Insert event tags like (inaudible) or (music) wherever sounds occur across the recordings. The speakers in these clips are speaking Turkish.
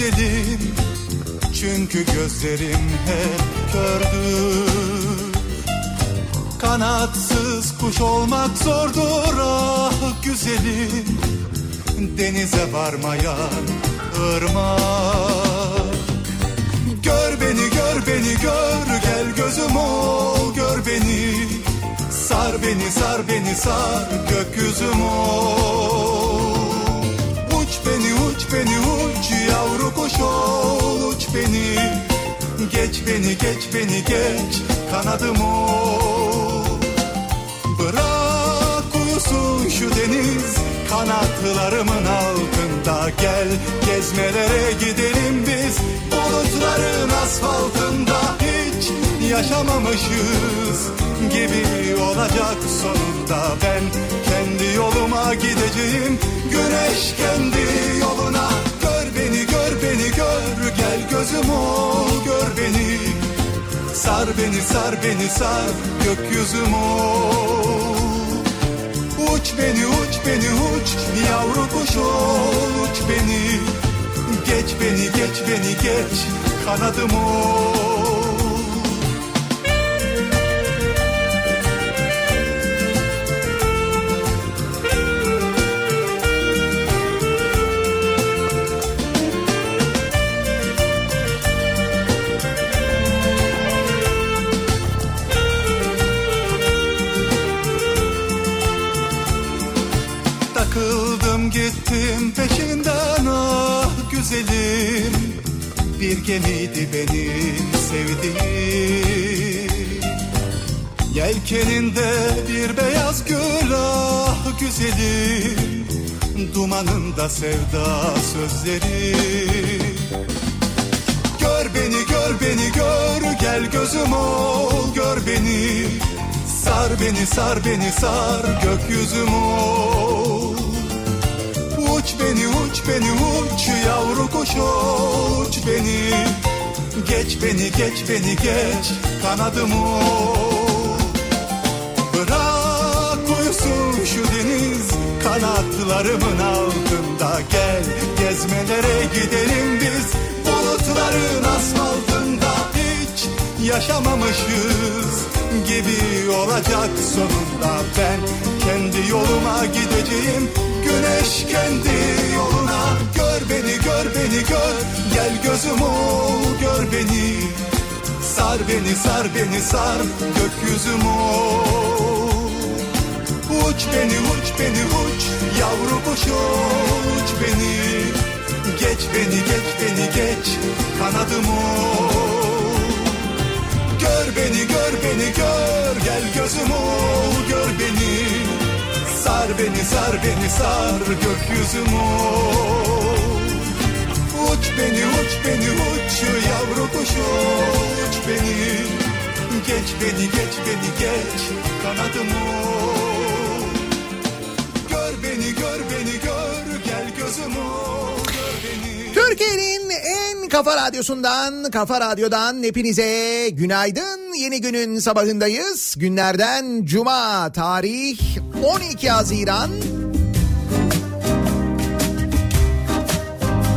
güzelim. Çünkü gözlerim hep kördür. Kanatsız kuş olmak zordur ah güzelim. Denize varmayan ırmak. Gör beni gör beni gör. Gel gözüm ol gör beni. Sar beni sar beni sar gökyüzüm ol. Uç beni uç beni uç yavru kuş ol uç beni. Geç beni geç beni geç kanadım ol Bırak uyusun şu deniz kanatlarımın altında Gel. Gezmelere gidelim biz bulutların asfaltında Hiç yaşamamışız gibi olacak sonunda Ben. Kendi yoluma gideceğim güneş kendi yoluna gözüm ol gör beni. Sar beni sar beni sar gökyüzüm ol Uç beni uç beni uç yavru kuş ol uç beni. Geç beni geç beni geç kanadım ol gemiydi benim sevdiğim. Yelkeninde bir beyaz gül ah güzelim Dumanında sevda sözleri. Gör beni gör beni gör gel gözüm ol gör beni. Sar beni sar beni sar gökyüzüm ol. Uç beni uç beni uç yavru kuş uç beni. Geç beni geç beni geç kanadım ol Bırak uyusun şu deniz kanatlarımın altında. Gel gezmelere gidelim biz bulutların asfaltında. Hiç yaşamamışız gibi olacak sonunda. Ben kendi yoluma gideceğim güneş kendi Gör beni gör beni gör. Gel gözüm ol gör beni. Sar beni sar beni sar. Gökyüzüm ol. Uç beni uç beni uç. Yavru kuş uç beni. Geç beni geç beni geç. Kanadım ol. Gör beni gör beni gör. Gel gözüm ol gör beni Sar beni sar beni sar gökyüzüm Uç beni uç beni uç yavru kuş uç beni Geç beni geç beni geç kanadım ol Gör beni gör beni gör gel gözüm ol gör beni Türkiye'nin en kafa radyosundan, kafa radyodan hepinize günaydın. Yeni günün sabahındayız. Günlerden cuma tarih 12 Haziran.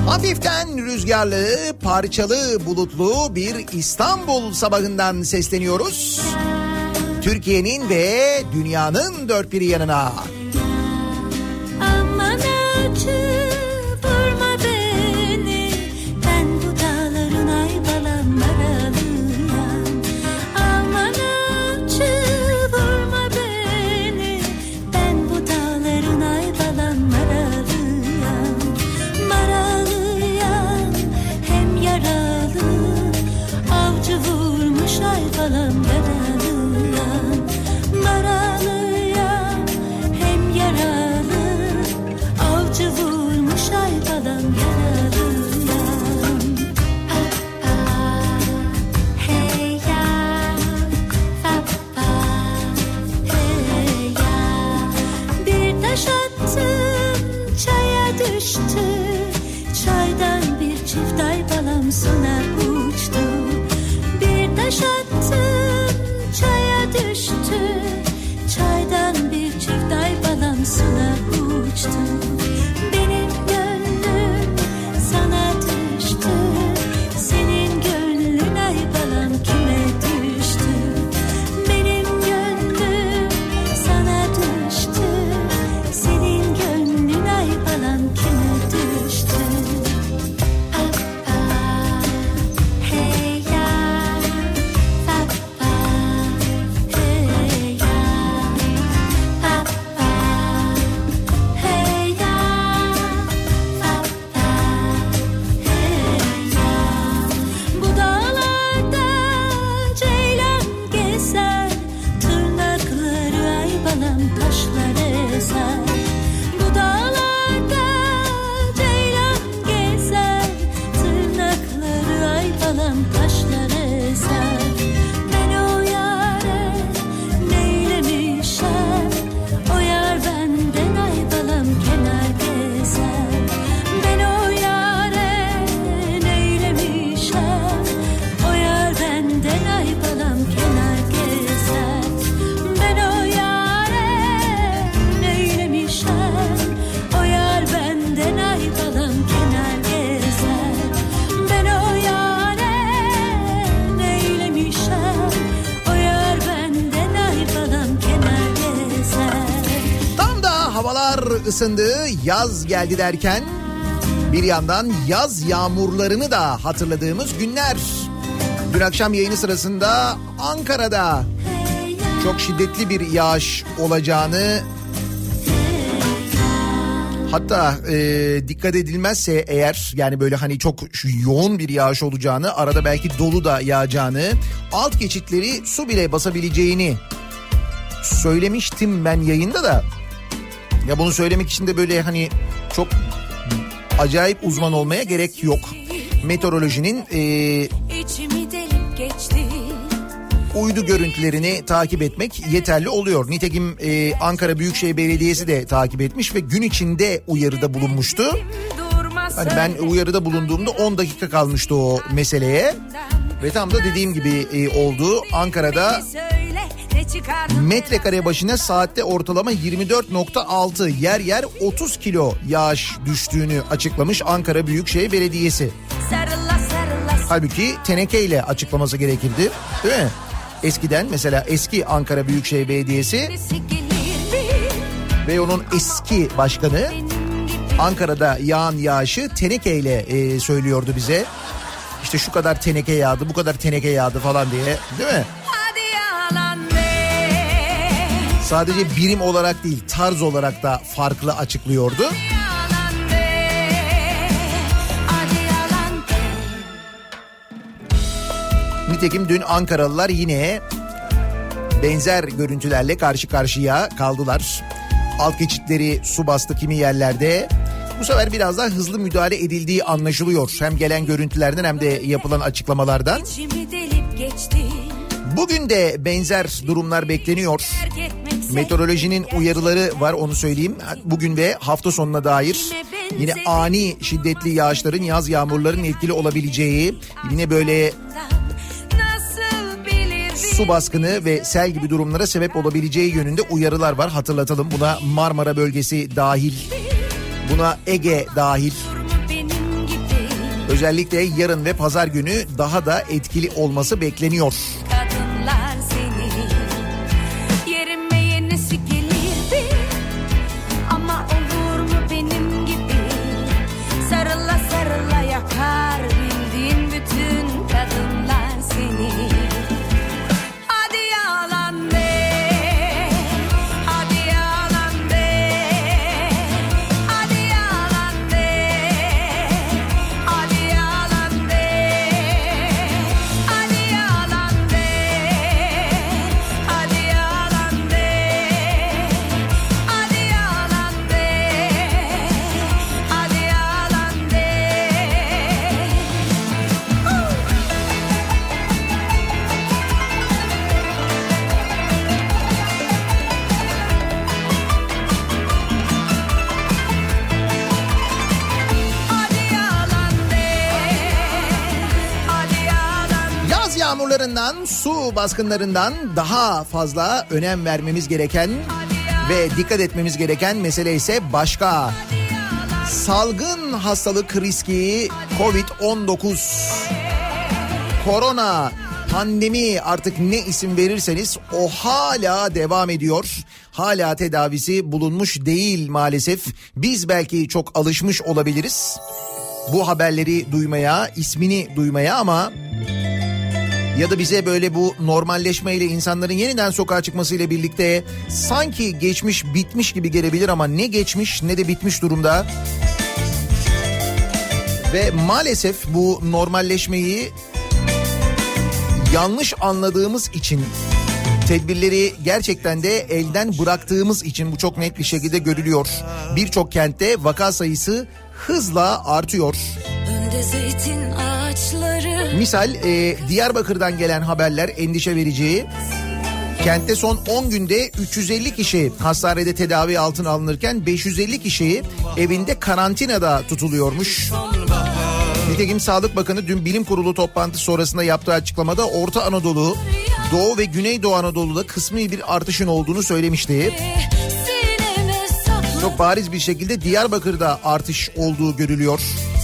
Hafiften rüzgarlı, parçalı, bulutlu bir İstanbul sabahından sesleniyoruz. Türkiye'nin ve dünyanın dört bir yanına. Isındı, yaz geldi derken bir yandan yaz yağmurlarını da hatırladığımız günler. Dün akşam yayını sırasında Ankara'da çok şiddetli bir yağış olacağını Hatta e, dikkat edilmezse eğer yani böyle hani çok yoğun bir yağış olacağını arada belki dolu da yağacağını alt geçitleri su bile basabileceğini söylemiştim ben yayında da. Ya bunu söylemek için de böyle hani çok acayip uzman olmaya gerek yok. Meteorolojinin e, uydu görüntülerini takip etmek yeterli oluyor. Nitekim e, Ankara Büyükşehir Belediyesi de takip etmiş ve gün içinde uyarıda bulunmuştu. Hani ben uyarıda bulunduğumda 10 dakika kalmıştı o meseleye. Ve tam da dediğim gibi e, oldu. Ankara'da metrekare başına saatte ortalama 24.6 yer yer 30 kilo yağış düştüğünü açıklamış Ankara Büyükşehir Belediyesi. Sarıla sarıla Halbuki tenekeyle açıklaması gerekirdi değil mi? Eskiden mesela eski Ankara Büyükşehir Belediyesi ve onun eski başkanı Ankara'da yağan yağışı tenekeyle e, söylüyordu bize. İşte şu kadar teneke yağdı, bu kadar teneke yağdı falan diye değil mi? Sadece birim olarak değil tarz olarak da farklı açıklıyordu. Nitekim dün Ankaralılar yine benzer görüntülerle karşı karşıya kaldılar. Alt geçitleri su bastı kimi yerlerde. Bu sefer biraz daha hızlı müdahale edildiği anlaşılıyor. Hem gelen görüntülerden hem de yapılan açıklamalardan. Bugün de benzer durumlar bekleniyor. Meteorolojinin uyarıları var onu söyleyeyim. Bugün ve hafta sonuna dair yine ani şiddetli yağışların, yaz yağmurlarının etkili olabileceği, yine böyle su baskını ve sel gibi durumlara sebep olabileceği yönünde uyarılar var. Hatırlatalım buna Marmara bölgesi dahil, buna Ege dahil. Özellikle yarın ve pazar günü daha da etkili olması bekleniyor. Su baskınlarından daha fazla önem vermemiz gereken ve dikkat etmemiz gereken mesele ise başka. Salgın hastalık riski Covid-19. Korona, pandemi artık ne isim verirseniz o hala devam ediyor. Hala tedavisi bulunmuş değil maalesef. Biz belki çok alışmış olabiliriz bu haberleri duymaya, ismini duymaya ama ya da bize böyle bu normalleşmeyle insanların yeniden sokağa çıkmasıyla birlikte sanki geçmiş bitmiş gibi gelebilir ama ne geçmiş ne de bitmiş durumda. Ve maalesef bu normalleşmeyi yanlış anladığımız için tedbirleri gerçekten de elden bıraktığımız için bu çok net bir şekilde görülüyor. Birçok kentte vaka sayısı hızla artıyor. Önde zeytin ağaçları Misal e, Diyarbakır'dan gelen haberler endişe verici. Kentte son 10 günde 350 kişi hastanede tedavi altına alınırken 550 kişi evinde karantinada tutuluyormuş. Nitekim Sağlık Bakanı dün bilim kurulu toplantısı sonrasında yaptığı açıklamada Orta Anadolu, Doğu ve Güneydoğu Anadolu'da kısmi bir artışın olduğunu söylemişti. Çok bariz bir şekilde Diyarbakır'da artış olduğu görülüyor.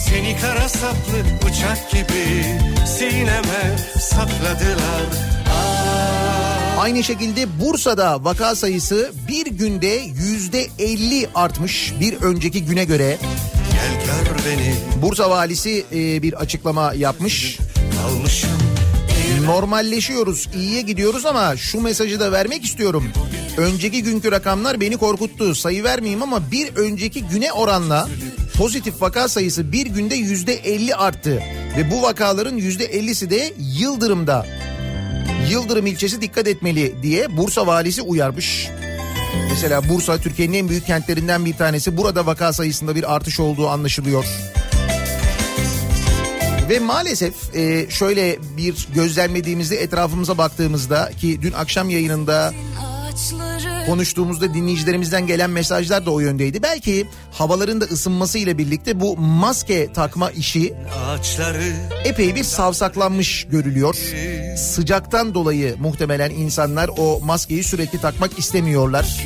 Seni kara saplı bıçak gibi sineme sapladılar. Ah, Aynı şekilde Bursa'da vaka sayısı bir günde yüzde 50 artmış bir önceki güne göre. Gel gör beni Bursa valisi e, bir açıklama yapmış. kalmışım Normalleşiyoruz, iyiye gidiyoruz ama şu mesajı da vermek istiyorum. Önceki günkü rakamlar beni korkuttu. Sayı vermeyeyim ama bir önceki güne oranla pozitif vaka sayısı bir günde yüzde 50 arttı. Ve bu vakaların yüzde 50'si de Yıldırım'da. Yıldırım ilçesi dikkat etmeli diye Bursa valisi uyarmış. Mesela Bursa Türkiye'nin en büyük kentlerinden bir tanesi. Burada vaka sayısında bir artış olduğu anlaşılıyor. Ve maalesef e, şöyle bir gözlemlediğimizde etrafımıza baktığımızda ki dün akşam yayınında konuştuğumuzda dinleyicilerimizden gelen mesajlar da o yöndeydi. Belki havaların da ısınmasıyla birlikte bu maske takma işi epey bir savsaklanmış görülüyor. Sıcaktan dolayı muhtemelen insanlar o maskeyi sürekli takmak istemiyorlar.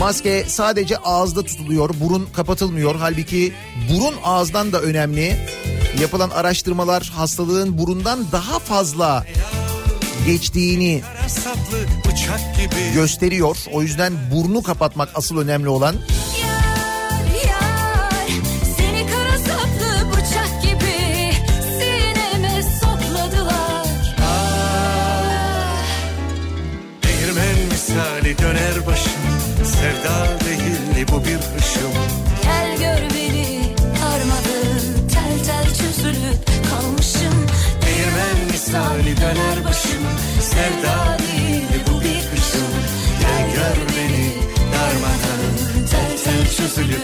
Maske sadece ağızda tutuluyor, burun kapatılmıyor. Halbuki burun ağızdan da önemli. Yapılan araştırmalar hastalığın burundan daha fazla geçtiğini gösteriyor. O yüzden burnu kapatmak asıl önemli olan. Yar yar gibi misali döner başım Sevda değil bu bir hışım Gel gör beni Armadı tel tel çözülüp kalmışım Değirmen misali döner başım Sevda Çözülüp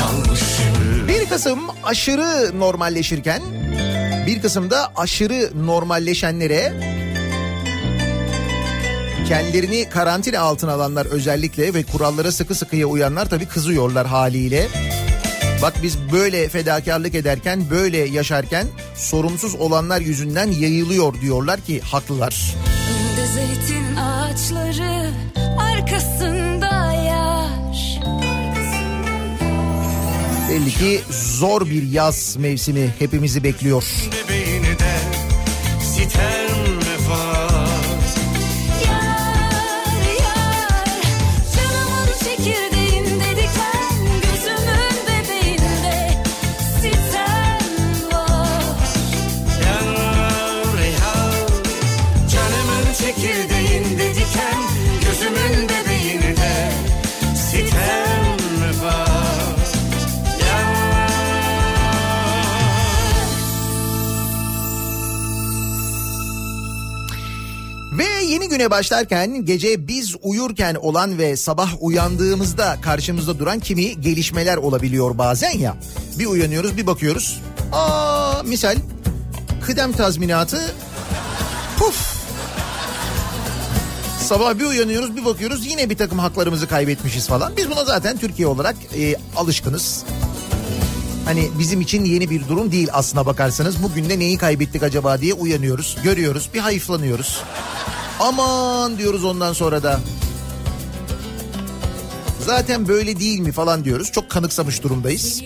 kalmışım 1 Kasım aşırı normalleşirken 1 Kasım'da aşırı normalleşenlere kendilerini karantina altına alanlar özellikle ve kurallara sıkı sıkıya uyanlar tabii kızıyorlar haliyle. Bak biz böyle fedakarlık ederken, böyle yaşarken sorumsuz olanlar yüzünden yayılıyor diyorlar ki haklılar. Önde zeytin ağaçları Arkasında Belli ki zor bir yaz mevsimi hepimizi bekliyor. Bebeğini de güne başlarken gece biz uyurken olan ve sabah uyandığımızda karşımızda duran kimi gelişmeler olabiliyor bazen ya. Bir uyanıyoruz bir bakıyoruz. Aa misal kıdem tazminatı puf. Sabah bir uyanıyoruz bir bakıyoruz yine bir takım haklarımızı kaybetmişiz falan. Biz buna zaten Türkiye olarak e, alışkınız. Hani bizim için yeni bir durum değil aslına bakarsanız. Bugün de neyi kaybettik acaba diye uyanıyoruz, görüyoruz, bir hayıflanıyoruz. Aman diyoruz ondan sonra da. Zaten böyle değil mi falan diyoruz. Çok kanıksamış durumdayız.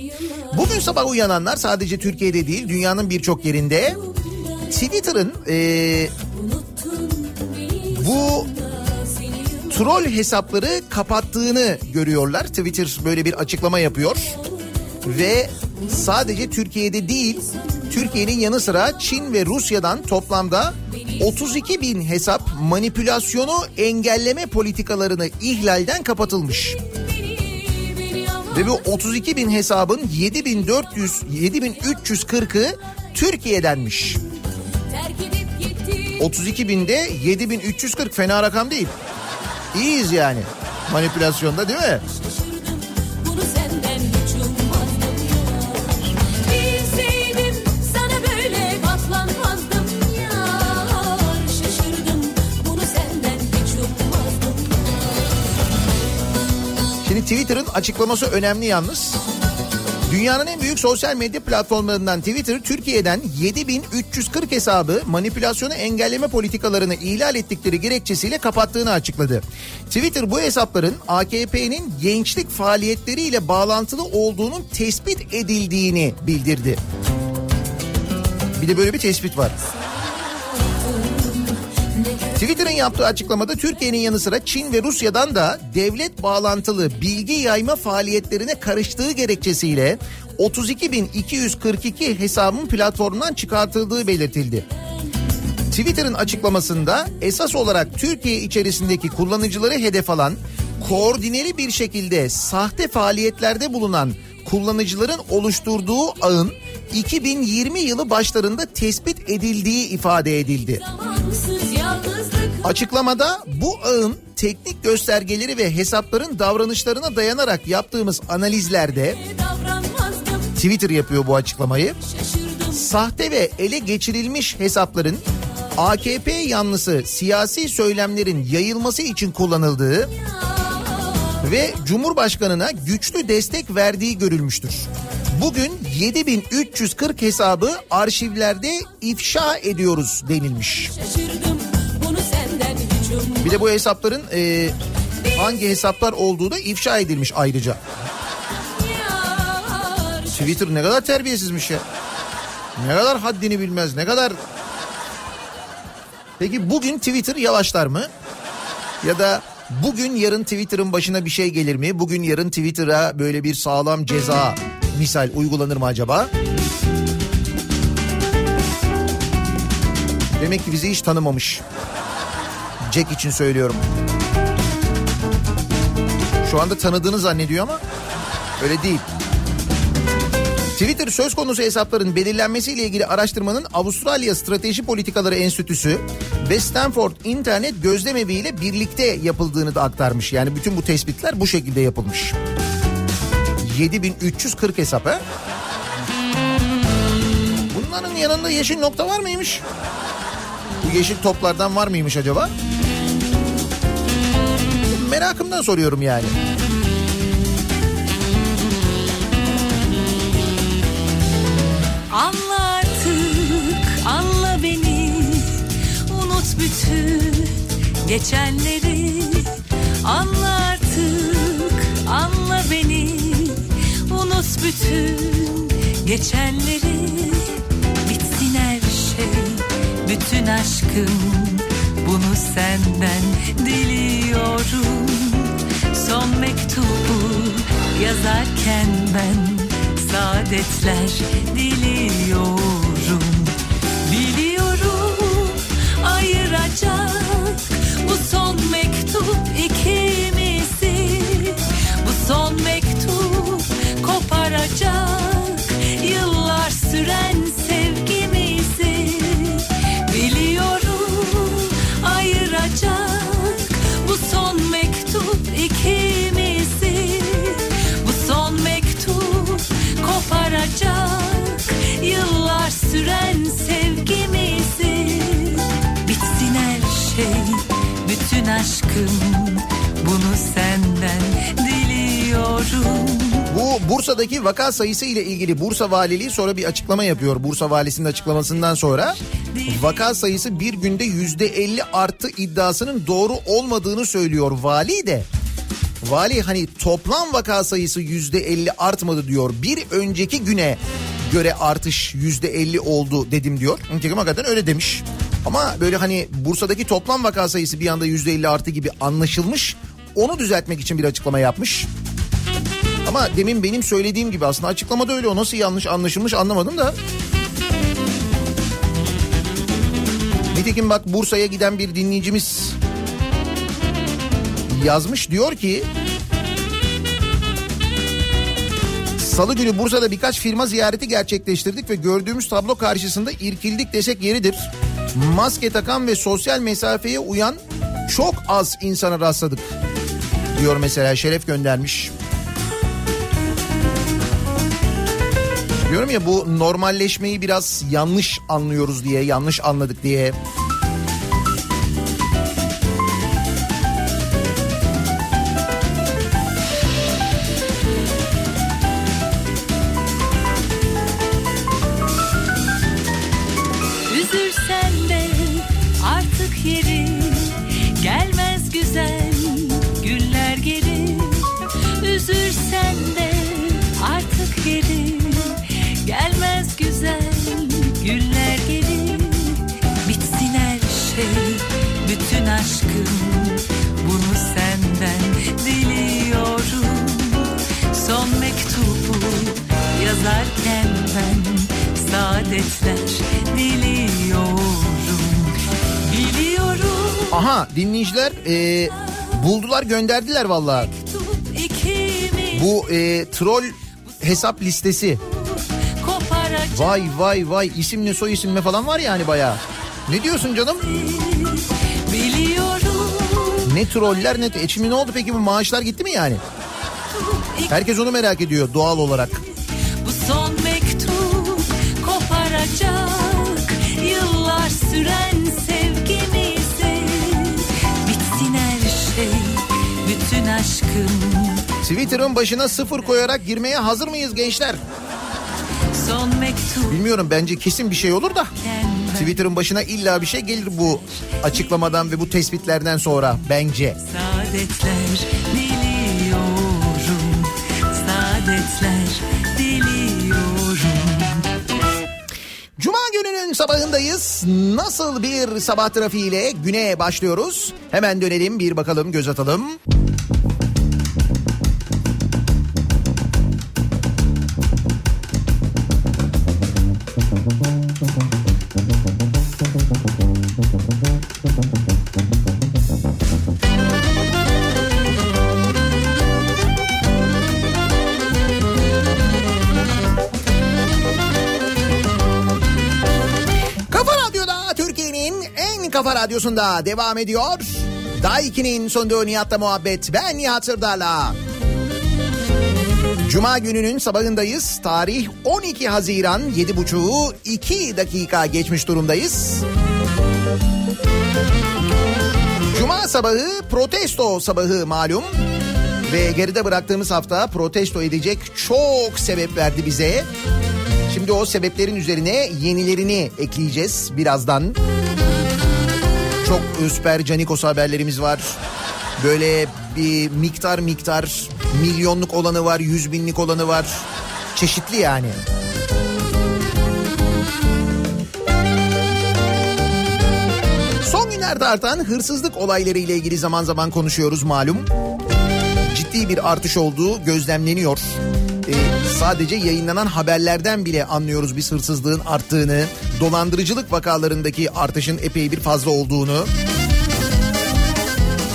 Bugün sabah uyananlar sadece Türkiye'de değil dünyanın birçok yerinde Twitter'ın eee, bu troll hesapları kapattığını görüyorlar. Twitter böyle bir açıklama yapıyor. Ve sadece Türkiye'de değil Türkiye'nin yanı sıra Çin ve Rusya'dan toplamda 32 bin hesap manipülasyonu engelleme politikalarını ihlalden kapatılmış. Ve bu 32 bin hesabın 7400 7340'ı Türkiye'denmiş. 32 binde 7340 fena rakam değil. İyiyiz yani manipülasyonda değil mi? Twitter'ın açıklaması önemli yalnız. Dünyanın en büyük sosyal medya platformlarından Twitter, Türkiye'den 7340 hesabı manipülasyonu engelleme politikalarını ihlal ettikleri gerekçesiyle kapattığını açıkladı. Twitter bu hesapların AKP'nin gençlik faaliyetleriyle bağlantılı olduğunun tespit edildiğini bildirdi. Bir de böyle bir tespit var. Twitter'ın yaptığı açıklamada Türkiye'nin yanı sıra Çin ve Rusya'dan da devlet bağlantılı bilgi yayma faaliyetlerine karıştığı gerekçesiyle 32.242 hesabın platformundan çıkartıldığı belirtildi. Twitter'ın açıklamasında esas olarak Türkiye içerisindeki kullanıcıları hedef alan koordineli bir şekilde sahte faaliyetlerde bulunan kullanıcıların oluşturduğu ağın 2020 yılı başlarında tespit edildiği ifade edildi. Zamansız Açıklamada bu ağın teknik göstergeleri ve hesapların davranışlarına dayanarak yaptığımız analizlerde Twitter yapıyor bu açıklamayı. Sahte ve ele geçirilmiş hesapların AKP yanlısı siyasi söylemlerin yayılması için kullanıldığı ve Cumhurbaşkanına güçlü destek verdiği görülmüştür. Bugün 7340 hesabı arşivlerde ifşa ediyoruz denilmiş. şaşırdım Bir de bu hesapların e, hangi hesaplar olduğu da ifşa edilmiş ayrıca. Twitter ne kadar terbiyesizmiş ya. Ne kadar haddini bilmez, ne kadar... Peki bugün Twitter yavaşlar mı? Ya da bugün yarın Twitter'ın başına bir şey gelir mi? Bugün yarın Twitter'a böyle bir sağlam ceza misal uygulanır mı acaba? Demek ki bizi hiç tanımamış. Jack için söylüyorum. Şu anda tanıdığını zannediyor ama öyle değil. Twitter söz konusu hesapların belirlenmesiyle ilgili araştırmanın Avustralya Strateji Politikaları Enstitüsü ve Stanford İnternet Gözlemevi ile birlikte yapıldığını da aktarmış. Yani bütün bu tespitler bu şekilde yapılmış. 7340 hesap ha? Bunların yanında yeşil nokta var mıymış? Bu yeşil toplardan var mıymış acaba? Merakımdan soruyorum yani. Anla artık, anla beni. Unut bütün geçenleri. Anla artık, anla beni. Unut bütün geçenleri. Bitsin her şey, bütün aşkım. Bunu senden diliyorum Son mektubu yazarken ben saadetler diliyorum Biliyorum ayıracak bu son mektup ikimizi Bu son mektup koparacak yıllar süren koparacak yıllar süren sevgimizi Bitsin her şey bütün aşkım bunu senden diliyorum Bu Bursa'daki vaka sayısı ile ilgili Bursa Valiliği sonra bir açıklama yapıyor. Bursa Valisi'nin açıklamasından sonra vaka sayısı bir günde yüzde elli arttı iddiasının doğru olmadığını söylüyor vali de. Vali hani toplam vaka sayısı yüzde elli artmadı diyor. Bir önceki güne göre artış yüzde elli oldu dedim diyor. Nitekim hakikaten öyle demiş. Ama böyle hani Bursa'daki toplam vaka sayısı bir anda yüzde elli arttı gibi anlaşılmış. Onu düzeltmek için bir açıklama yapmış. Ama demin benim söylediğim gibi aslında açıklamada öyle o nasıl yanlış anlaşılmış anlamadım da. Nitekim bak Bursa'ya giden bir dinleyicimiz yazmış diyor ki Salı günü Bursa'da birkaç firma ziyareti gerçekleştirdik ve gördüğümüz tablo karşısında irkildik desek yeridir. Maske takan ve sosyal mesafeye uyan çok az insana rastladık diyor mesela Şeref göndermiş. Diyorum ya bu normalleşmeyi biraz yanlış anlıyoruz diye, yanlış anladık diye. E, buldular gönderdiler ikimiz Bu e, troll hesap listesi. Vay vay vay isimle soy isimle falan var yani bayağı. Ne diyorsun canım? Ne troller ne... E şimdi ne oldu peki bu maaşlar gitti mi yani? Herkes onu merak ediyor doğal olarak. Twitter'ın başına sıfır koyarak girmeye hazır mıyız gençler? Bilmiyorum bence kesin bir şey olur da. Twitter'ın başına illa bir şey gelir bu açıklamadan ve bu tespitlerden sonra bence. Saadetler diliyorum Saadetler diliyorum Cuma gününün sabahındayız. Nasıl bir sabah trafiğiyle güne başlıyoruz? Hemen dönelim bir bakalım göz atalım. Radyosunda devam ediyor. Daiki'nin sonunda Nihat'la muhabbet. Ben Nihat Sırdar'la. Cuma gününün sabahındayız. Tarih 12 Haziran 7.30'u 2 dakika geçmiş durumdayız. Cuma sabahı protesto sabahı malum. Ve geride bıraktığımız hafta protesto edecek çok sebep verdi bize. Şimdi o sebeplerin üzerine yenilerini ekleyeceğiz birazdan. Çok ısper canikos haberlerimiz var. Böyle bir miktar miktar milyonluk olanı var, yüz binlik olanı var. Çeşitli yani. Son günlerde artan hırsızlık olayları ile ilgili zaman zaman konuşuyoruz malum. Ciddi bir artış olduğu gözlemleniyor. Ee, sadece yayınlanan haberlerden bile anlıyoruz biz hırsızlığın arttığını, dolandırıcılık vakalarındaki artışın epey bir fazla olduğunu.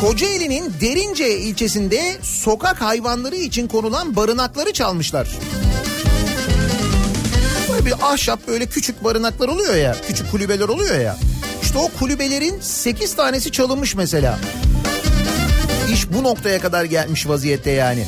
Kocaeli'nin Derince ilçesinde sokak hayvanları için konulan barınakları çalmışlar. Böyle bir ahşap böyle küçük barınaklar oluyor ya, küçük kulübeler oluyor ya. İşte o kulübelerin 8 tanesi çalınmış mesela. İş bu noktaya kadar gelmiş vaziyette yani.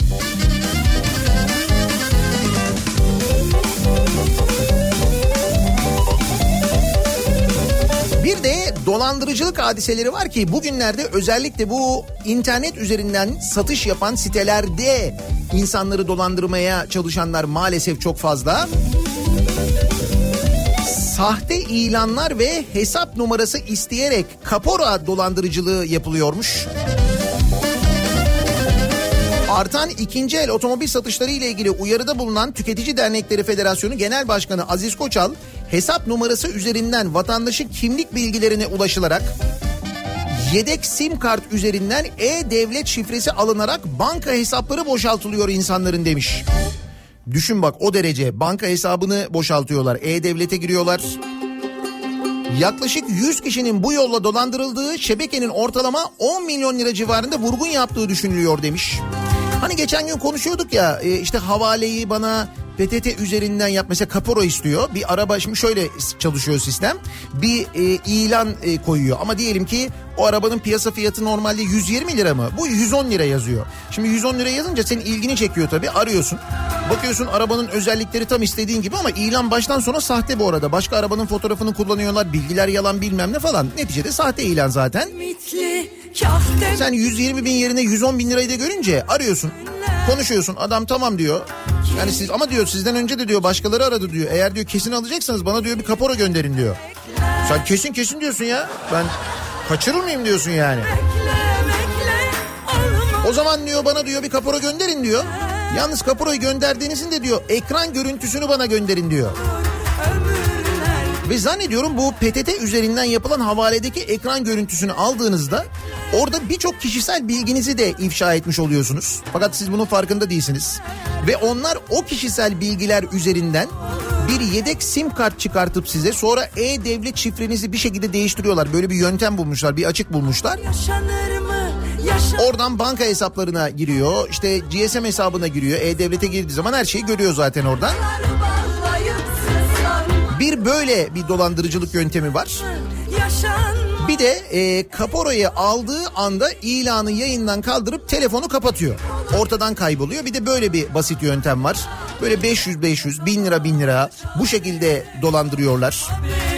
Dolandırıcılık hadiseleri var ki bugünlerde özellikle bu internet üzerinden satış yapan sitelerde insanları dolandırmaya çalışanlar maalesef çok fazla. Sahte ilanlar ve hesap numarası isteyerek kapora dolandırıcılığı yapılıyormuş. Artan ikinci el otomobil satışları ile ilgili uyarıda bulunan Tüketici Dernekleri Federasyonu Genel Başkanı Aziz Koçal hesap numarası üzerinden vatandaşın kimlik bilgilerine ulaşılarak yedek sim kart üzerinden e-devlet şifresi alınarak banka hesapları boşaltılıyor insanların demiş. Düşün bak o derece banka hesabını boşaltıyorlar. E-devlete giriyorlar. Yaklaşık 100 kişinin bu yolla dolandırıldığı şebekenin ortalama 10 milyon lira civarında vurgun yaptığı düşünülüyor demiş. Hani geçen gün konuşuyorduk ya e, işte havaleyi bana PTT üzerinden yap mesela kaporo istiyor. Bir araba şimdi şöyle çalışıyor sistem. Bir e, ilan e, koyuyor ama diyelim ki o arabanın piyasa fiyatı normalde 120 lira mı? Bu 110 lira yazıyor. Şimdi 110 lira yazınca senin ilgini çekiyor tabii arıyorsun. Bakıyorsun arabanın özellikleri tam istediğin gibi ama ilan baştan sona sahte bu arada. Başka arabanın fotoğrafını kullanıyorlar bilgiler yalan bilmem ne falan. Neticede sahte ilan zaten. Sen 120 bin yerine 110 bin lirayı da görünce arıyorsun. Konuşuyorsun adam tamam diyor. Yani siz ama diyor sizden önce de diyor başkaları aradı diyor. Eğer diyor kesin alacaksanız bana diyor bir kapora gönderin diyor. Sen kesin kesin diyorsun ya. Ben kaçırır mıyım diyorsun yani. O zaman diyor bana diyor bir kapora gönderin diyor. Yalnız kaporayı gönderdiğinizin de diyor ekran görüntüsünü bana gönderin diyor. Ve zannediyorum bu PTT üzerinden yapılan havaledeki ekran görüntüsünü aldığınızda orada birçok kişisel bilginizi de ifşa etmiş oluyorsunuz. Fakat siz bunun farkında değilsiniz. Ve onlar o kişisel bilgiler üzerinden bir yedek sim kart çıkartıp size sonra e-devlet şifrenizi bir şekilde değiştiriyorlar. Böyle bir yöntem bulmuşlar, bir açık bulmuşlar. Yaşanır? Yaşanır Oradan banka hesaplarına giriyor. işte GSM hesabına giriyor. E-Devlet'e girdiği zaman her şeyi görüyor zaten oradan. sızlanma Bir böyle bir dolandırıcılık yöntemi var. Bir de e, kaporayı aldığı anda ilanı yayından kaldırıp telefonu kapatıyor. Ortadan kayboluyor. Bir de böyle bir basit yöntem var. Böyle 500 500 1000 lira 1000 lira bu şekilde dolandırıyorlar. haberin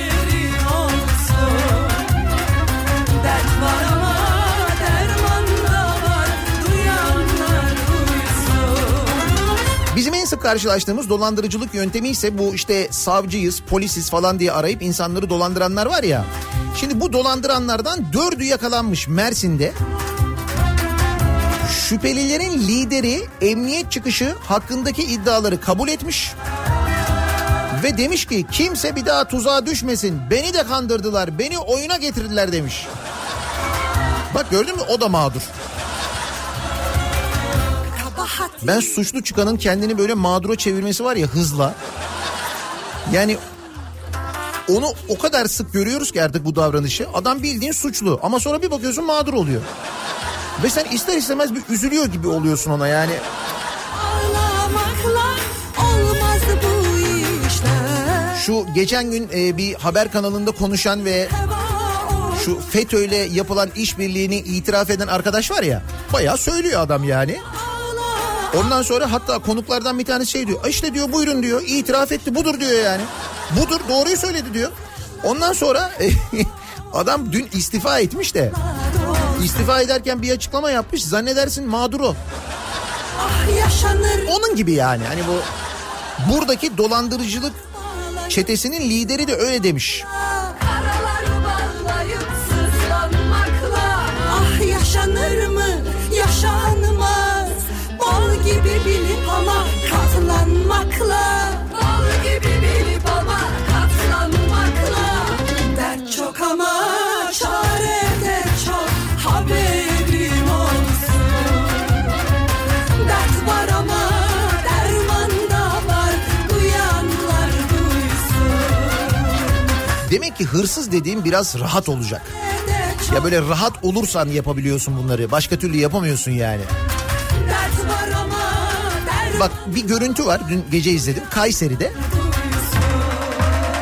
sık karşılaştığımız dolandırıcılık yöntemi ise bu işte savcıyız, polisiz falan diye arayıp insanları dolandıranlar var ya. Şimdi bu dolandıranlardan dördü yakalanmış Mersin'de. Şüphelilerin lideri emniyet çıkışı hakkındaki iddiaları kabul etmiş. Ve demiş ki kimse bir daha tuzağa düşmesin. Beni de kandırdılar, beni oyuna getirdiler demiş. Bak gördün mü o da mağdur. Ben suçlu çıkanın kendini böyle mağdura çevirmesi var ya hızla. Yani onu o kadar sık görüyoruz ki artık bu davranışı. Adam bildiğin suçlu ama sonra bir bakıyorsun mağdur oluyor. Ve sen ister istemez bir üzülüyor gibi oluyorsun ona yani. Şu geçen gün e, bir haber kanalında konuşan ve şu FETÖ'yle yapılan işbirliğini itiraf eden arkadaş var ya. Bayağı söylüyor adam yani. Ondan sonra hatta konuklardan bir tanesi şey diyor. "E İşte diyor buyurun diyor itiraf etti budur diyor yani. Budur doğruyu söyledi diyor. Ondan sonra (laughs) adam dün istifa etmiş de. İstifa ederken bir açıklama yapmış zannedersin mağdur o. Ah Onun gibi yani hani bu buradaki dolandırıcılık çetesinin lideri de öyle demiş. Gibi bilip ama katlanmakla Bal gibi bilip ama katlanmakla Dert çok ama çare de çok Haberin olsun Dert var ama derman da var Duyanlar duysun Demek ki hırsız dediğim biraz rahat olacak. Ya böyle rahat olursan yapabiliyorsun bunları. Başka türlü yapamıyorsun yani. Bak bir görüntü var dün gece izledim Kayseri'de.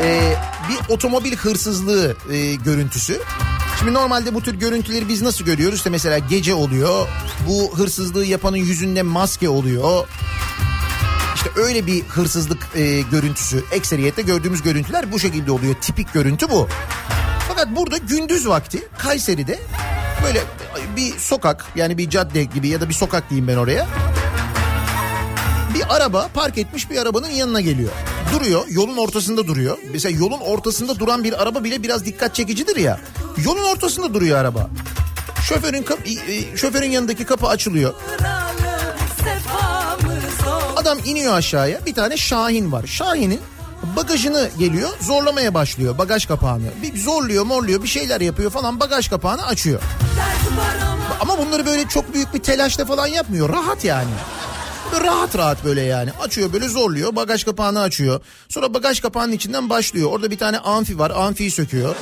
Ee, bir otomobil hırsızlığı e, görüntüsü. Şimdi normalde bu tür görüntüleri biz nasıl görüyoruz? İşte mesela gece oluyor. Bu hırsızlığı yapanın yüzünde maske oluyor. İşte öyle bir hırsızlık e, görüntüsü. Ekseriyette gördüğümüz görüntüler bu şekilde oluyor. Tipik görüntü bu. Fakat burada gündüz vakti Kayseri'de böyle bir sokak yani bir cadde gibi ya da bir sokak diyeyim ben oraya. Araba park etmiş bir arabanın yanına geliyor. Duruyor yolun ortasında duruyor. Mesela yolun ortasında duran bir araba bile biraz dikkat çekicidir ya. Yolun ortasında duruyor araba. Şoförün kap- şoförün yanındaki kapı açılıyor. Adam iniyor aşağıya. Bir tane Şahin var. Şahin'in bagajını geliyor zorlamaya başlıyor bagaj kapağını. Bir zorluyor morluyor bir şeyler yapıyor falan bagaj kapağını açıyor. Ama bunları böyle çok büyük bir telaşla falan yapmıyor. Rahat yani. Rahat rahat böyle yani. Açıyor böyle zorluyor. Bagaj kapağını açıyor. Sonra bagaj kapağının içinden başlıyor. Orada bir tane amfi var. Amfiyi söküyor.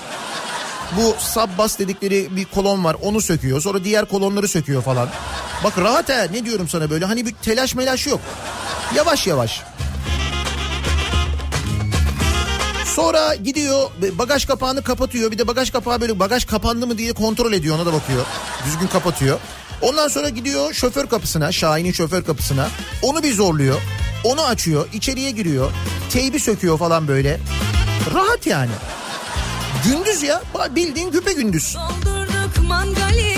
Bu sub bas dedikleri bir kolon var. Onu söküyor. Sonra diğer kolonları söküyor falan. Bak rahat he. Ne diyorum sana böyle. Hani bir telaş melaş yok. Yavaş yavaş. Sonra gidiyor bagaj kapağını kapatıyor. Bir de bagaj kapağı böyle bagaj kapandı mı diye kontrol ediyor ona da bakıyor. Düzgün kapatıyor. Ondan sonra gidiyor şoför kapısına, Şahin'in şoför kapısına. Onu bir zorluyor. Onu açıyor, içeriye giriyor. Teybi söküyor falan böyle. Rahat yani. Gündüz ya, bildiğin güpe gündüz. Doldurduk mangali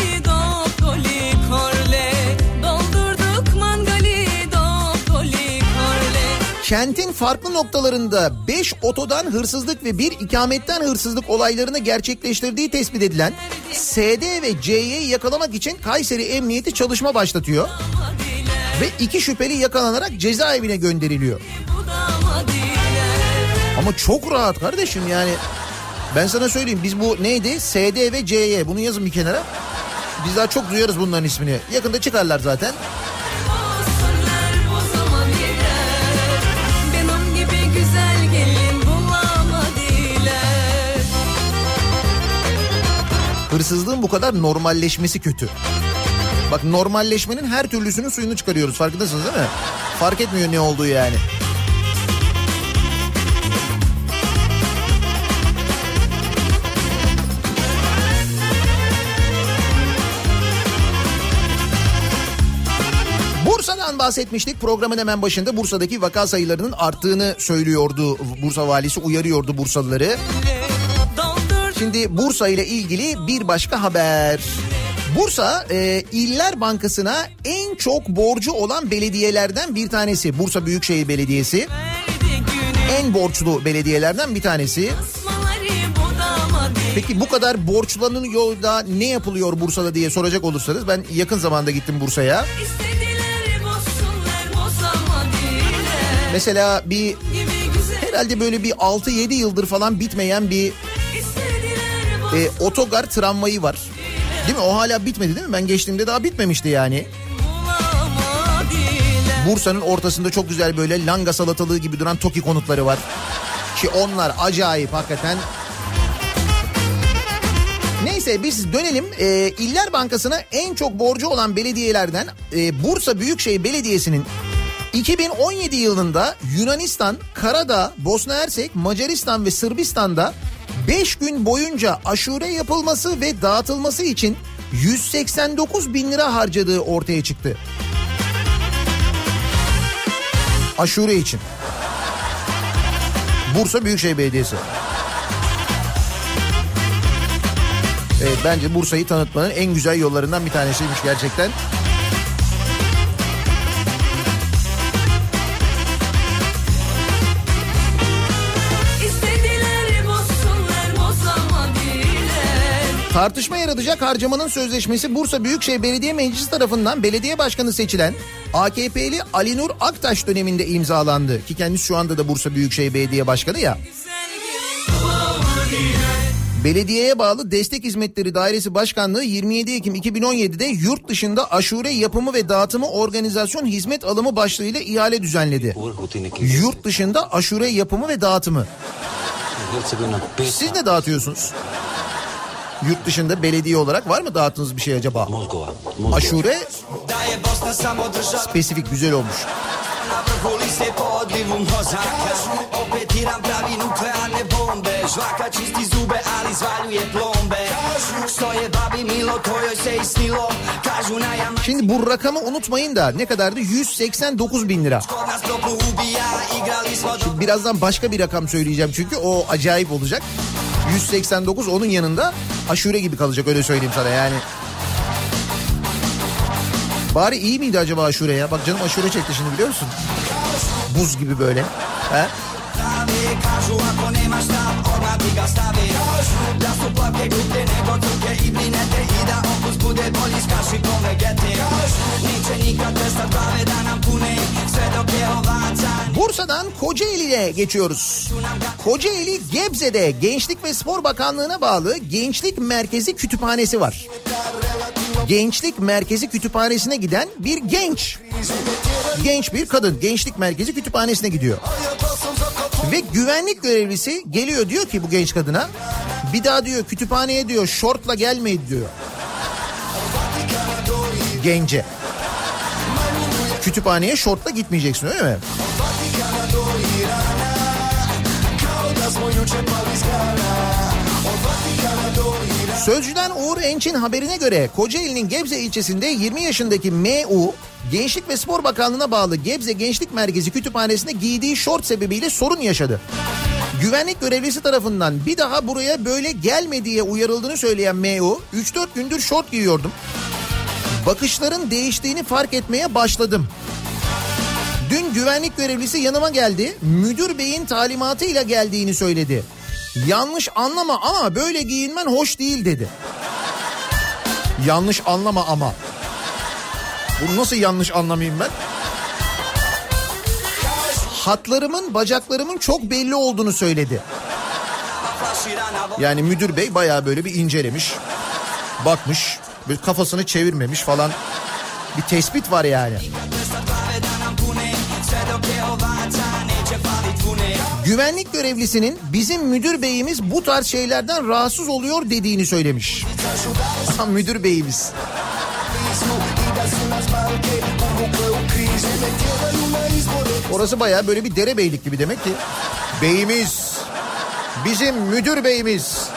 Kentin farklı noktalarında 5 otodan hırsızlık ve bir ikametten hırsızlık olaylarını gerçekleştirdiği tespit edilen SD ve C'yi yakalamak için Kayseri Emniyeti çalışma başlatıyor. Ve iki şüpheli yakalanarak cezaevine gönderiliyor. Ama çok rahat kardeşim yani. Ben sana söyleyeyim biz bu neydi? SD ve CY bunu yazın bir kenara. Biz daha çok duyarız bunların ismini. Yakında çıkarlar zaten. Hırsızlığın bu kadar normalleşmesi kötü. Bak normalleşmenin her türlüsünün suyunu çıkarıyoruz farkındasınız değil mi? Fark etmiyor ne olduğu yani. Bursa'dan bahsetmiştik programın hemen başında Bursa'daki vaka sayılarının arttığını söylüyordu. Bursa valisi uyarıyordu Bursalıları. Şimdi Bursa ile ilgili bir başka haber. Bursa e, İller Bankası'na en çok borcu olan belediyelerden bir tanesi. Bursa Büyükşehir Belediyesi en borçlu belediyelerden bir tanesi. Peki bu kadar borçlanıyor da ne yapılıyor Bursa'da diye soracak olursanız ben yakın zamanda gittim Bursa'ya. Mesela bir herhalde böyle bir 6-7 yıldır falan bitmeyen bir e, otogar tramvayı var. Değil mi? O hala bitmedi değil mi? Ben geçtiğimde daha bitmemişti yani. Bursa'nın ortasında çok güzel böyle langa salatalığı gibi duran TOKİ konutları var. Ki onlar acayip hakikaten. Neyse biz dönelim. Ee, İller Bankası'na en çok borcu olan belediyelerden e, Bursa Büyükşehir Belediyesi'nin 2017 yılında Yunanistan, Karadağ, Bosna Hersek, Macaristan ve Sırbistan'da 5 gün boyunca aşure yapılması ve dağıtılması için 189 bin lira harcadığı ortaya çıktı. Aşure için. Bursa Büyükşehir Belediyesi. Evet bence Bursa'yı tanıtmanın en güzel yollarından bir tanesiymiş gerçekten. Tartışma yaratacak harcamanın sözleşmesi Bursa Büyükşehir Belediye Meclisi tarafından belediye başkanı seçilen AKP'li Ali Nur Aktaş döneminde imzalandı. Ki kendisi şu anda da Bursa Büyükşehir Belediye Başkanı ya. Belediyeye bağlı Destek Hizmetleri Dairesi Başkanlığı 27 Ekim 2017'de yurt dışında aşure yapımı ve dağıtımı organizasyon hizmet alımı başlığıyla ihale düzenledi. Yurt dışında aşure yapımı ve dağıtımı. Siz ne dağıtıyorsunuz? Yurt dışında belediye olarak var mı dağıttığınız bir şey acaba? mozgova. mozgova. Aşure spesifik güzel olmuş. Na vrhu liste po odlivu mozaka Opetiram pravi nuklearne bombe Žvaka čisti zube, ali zvaljuje plombe Što je babi milo, to joj se i snilo Kažu na jama Şimdi bu rakamı unutmayın da ne kadardı? 189 bin lira. do Birazdan başka bir rakam söyleyeceğim çünkü o acayip olacak. 189 onun yanında aşure gibi kalacak öyle söyleyeyim sana yani. Bari iyi miydi acaba aşure ya? Bak canım aşure çekti şimdi biliyor musun? Buz gibi böyle. He? Bude bolji s kašikom vegeti Neće nikad prestat glave da nam pune Sve dok je ovaca Bursa'dan Kocaeli'ye geçiyoruz. Kocaeli Gebze'de Gençlik ve Spor Bakanlığı'na bağlı Gençlik Merkezi Kütüphanesi var. Gençlik Merkezi Kütüphanesi'ne giden bir genç. Genç bir kadın Gençlik Merkezi Kütüphanesi'ne gidiyor. Ve güvenlik görevlisi geliyor diyor ki bu genç kadına bir daha diyor kütüphaneye diyor şortla gelmeyin diyor. Gence. Kütüphaneye şortla gitmeyeceksin öyle mi? Sözcüden Uğur Enç'in haberine göre Kocaeli'nin Gebze ilçesinde 20 yaşındaki MU Gençlik ve Spor Bakanlığı'na bağlı Gebze Gençlik Merkezi kütüphanesinde giydiği şort sebebiyle sorun yaşadı. Güvenlik görevlisi tarafından bir daha buraya böyle gelme diye uyarıldığını söyleyen MU 3-4 gündür şort giyiyordum. Bakışların değiştiğini fark etmeye başladım. Dün güvenlik görevlisi yanıma geldi. Müdür beyin talimatıyla geldiğini söyledi. Yanlış anlama ama böyle giyinmen hoş değil dedi. Yanlış anlama ama. Bunu nasıl yanlış anlamayayım ben? Hatlarımın bacaklarımın çok belli olduğunu söyledi. Yani müdür bey bayağı böyle bir incelemiş. Bakmış. Böyle kafasını çevirmemiş falan. Bir tespit var yani. Güvenlik görevlisinin bizim müdür beyimiz bu tarz şeylerden rahatsız oluyor dediğini söylemiş. Müdür beyimiz. Orası bayağı böyle bir derebeylik gibi demek ki. Beyimiz. Bizim müdür beyimiz.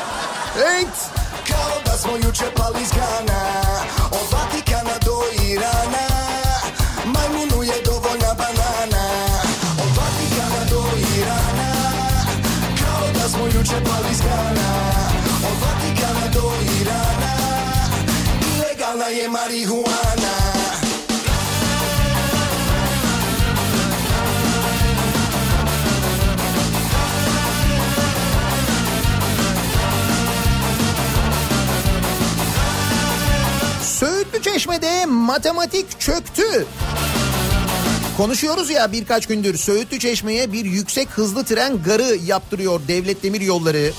Evet. Smo juče pali iz Gana Od Vatikana do Irana Majmunu je dovoljna banana. Od Vatikana do Irana Kao da smo juče pali iz Gana Od Vatikana do Irana Ilegalna je marihuana Çeşme'de matematik çöktü. Konuşuyoruz ya birkaç gündür Söğütlü Çeşme'ye bir yüksek hızlı tren garı yaptırıyor Devlet Demir Yolları.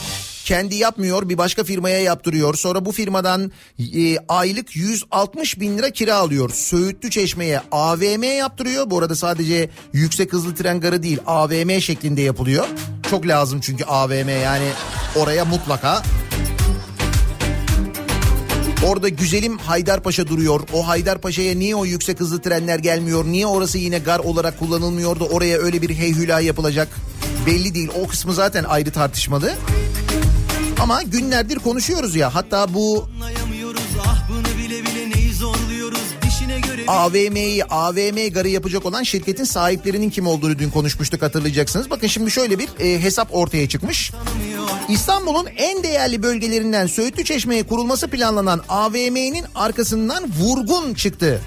Kendi yapmıyor bir başka firmaya yaptırıyor. Sonra bu firmadan e, aylık 160 bin lira kira alıyor. Söğütlü Çeşme'ye AVM yaptırıyor. Bu arada sadece yüksek hızlı tren garı değil AVM şeklinde yapılıyor. Çok lazım çünkü AVM yani oraya mutlaka. Orada güzelim Haydarpaşa duruyor. O Haydarpaşa'ya niye o yüksek hızlı trenler gelmiyor? Niye orası yine gar olarak kullanılmıyor da oraya öyle bir heyhüla yapılacak? Belli değil. O kısmı zaten ayrı tartışmalı. Ama günlerdir konuşuyoruz ya. Hatta bu AVM'yi AVM garı yapacak olan şirketin sahiplerinin kim olduğunu dün konuşmuştuk hatırlayacaksınız. Bakın şimdi şöyle bir e, hesap ortaya çıkmış. İstanbul'un en değerli bölgelerinden Söğütlü Çeşme'ye kurulması planlanan AVM'nin arkasından vurgun çıktı.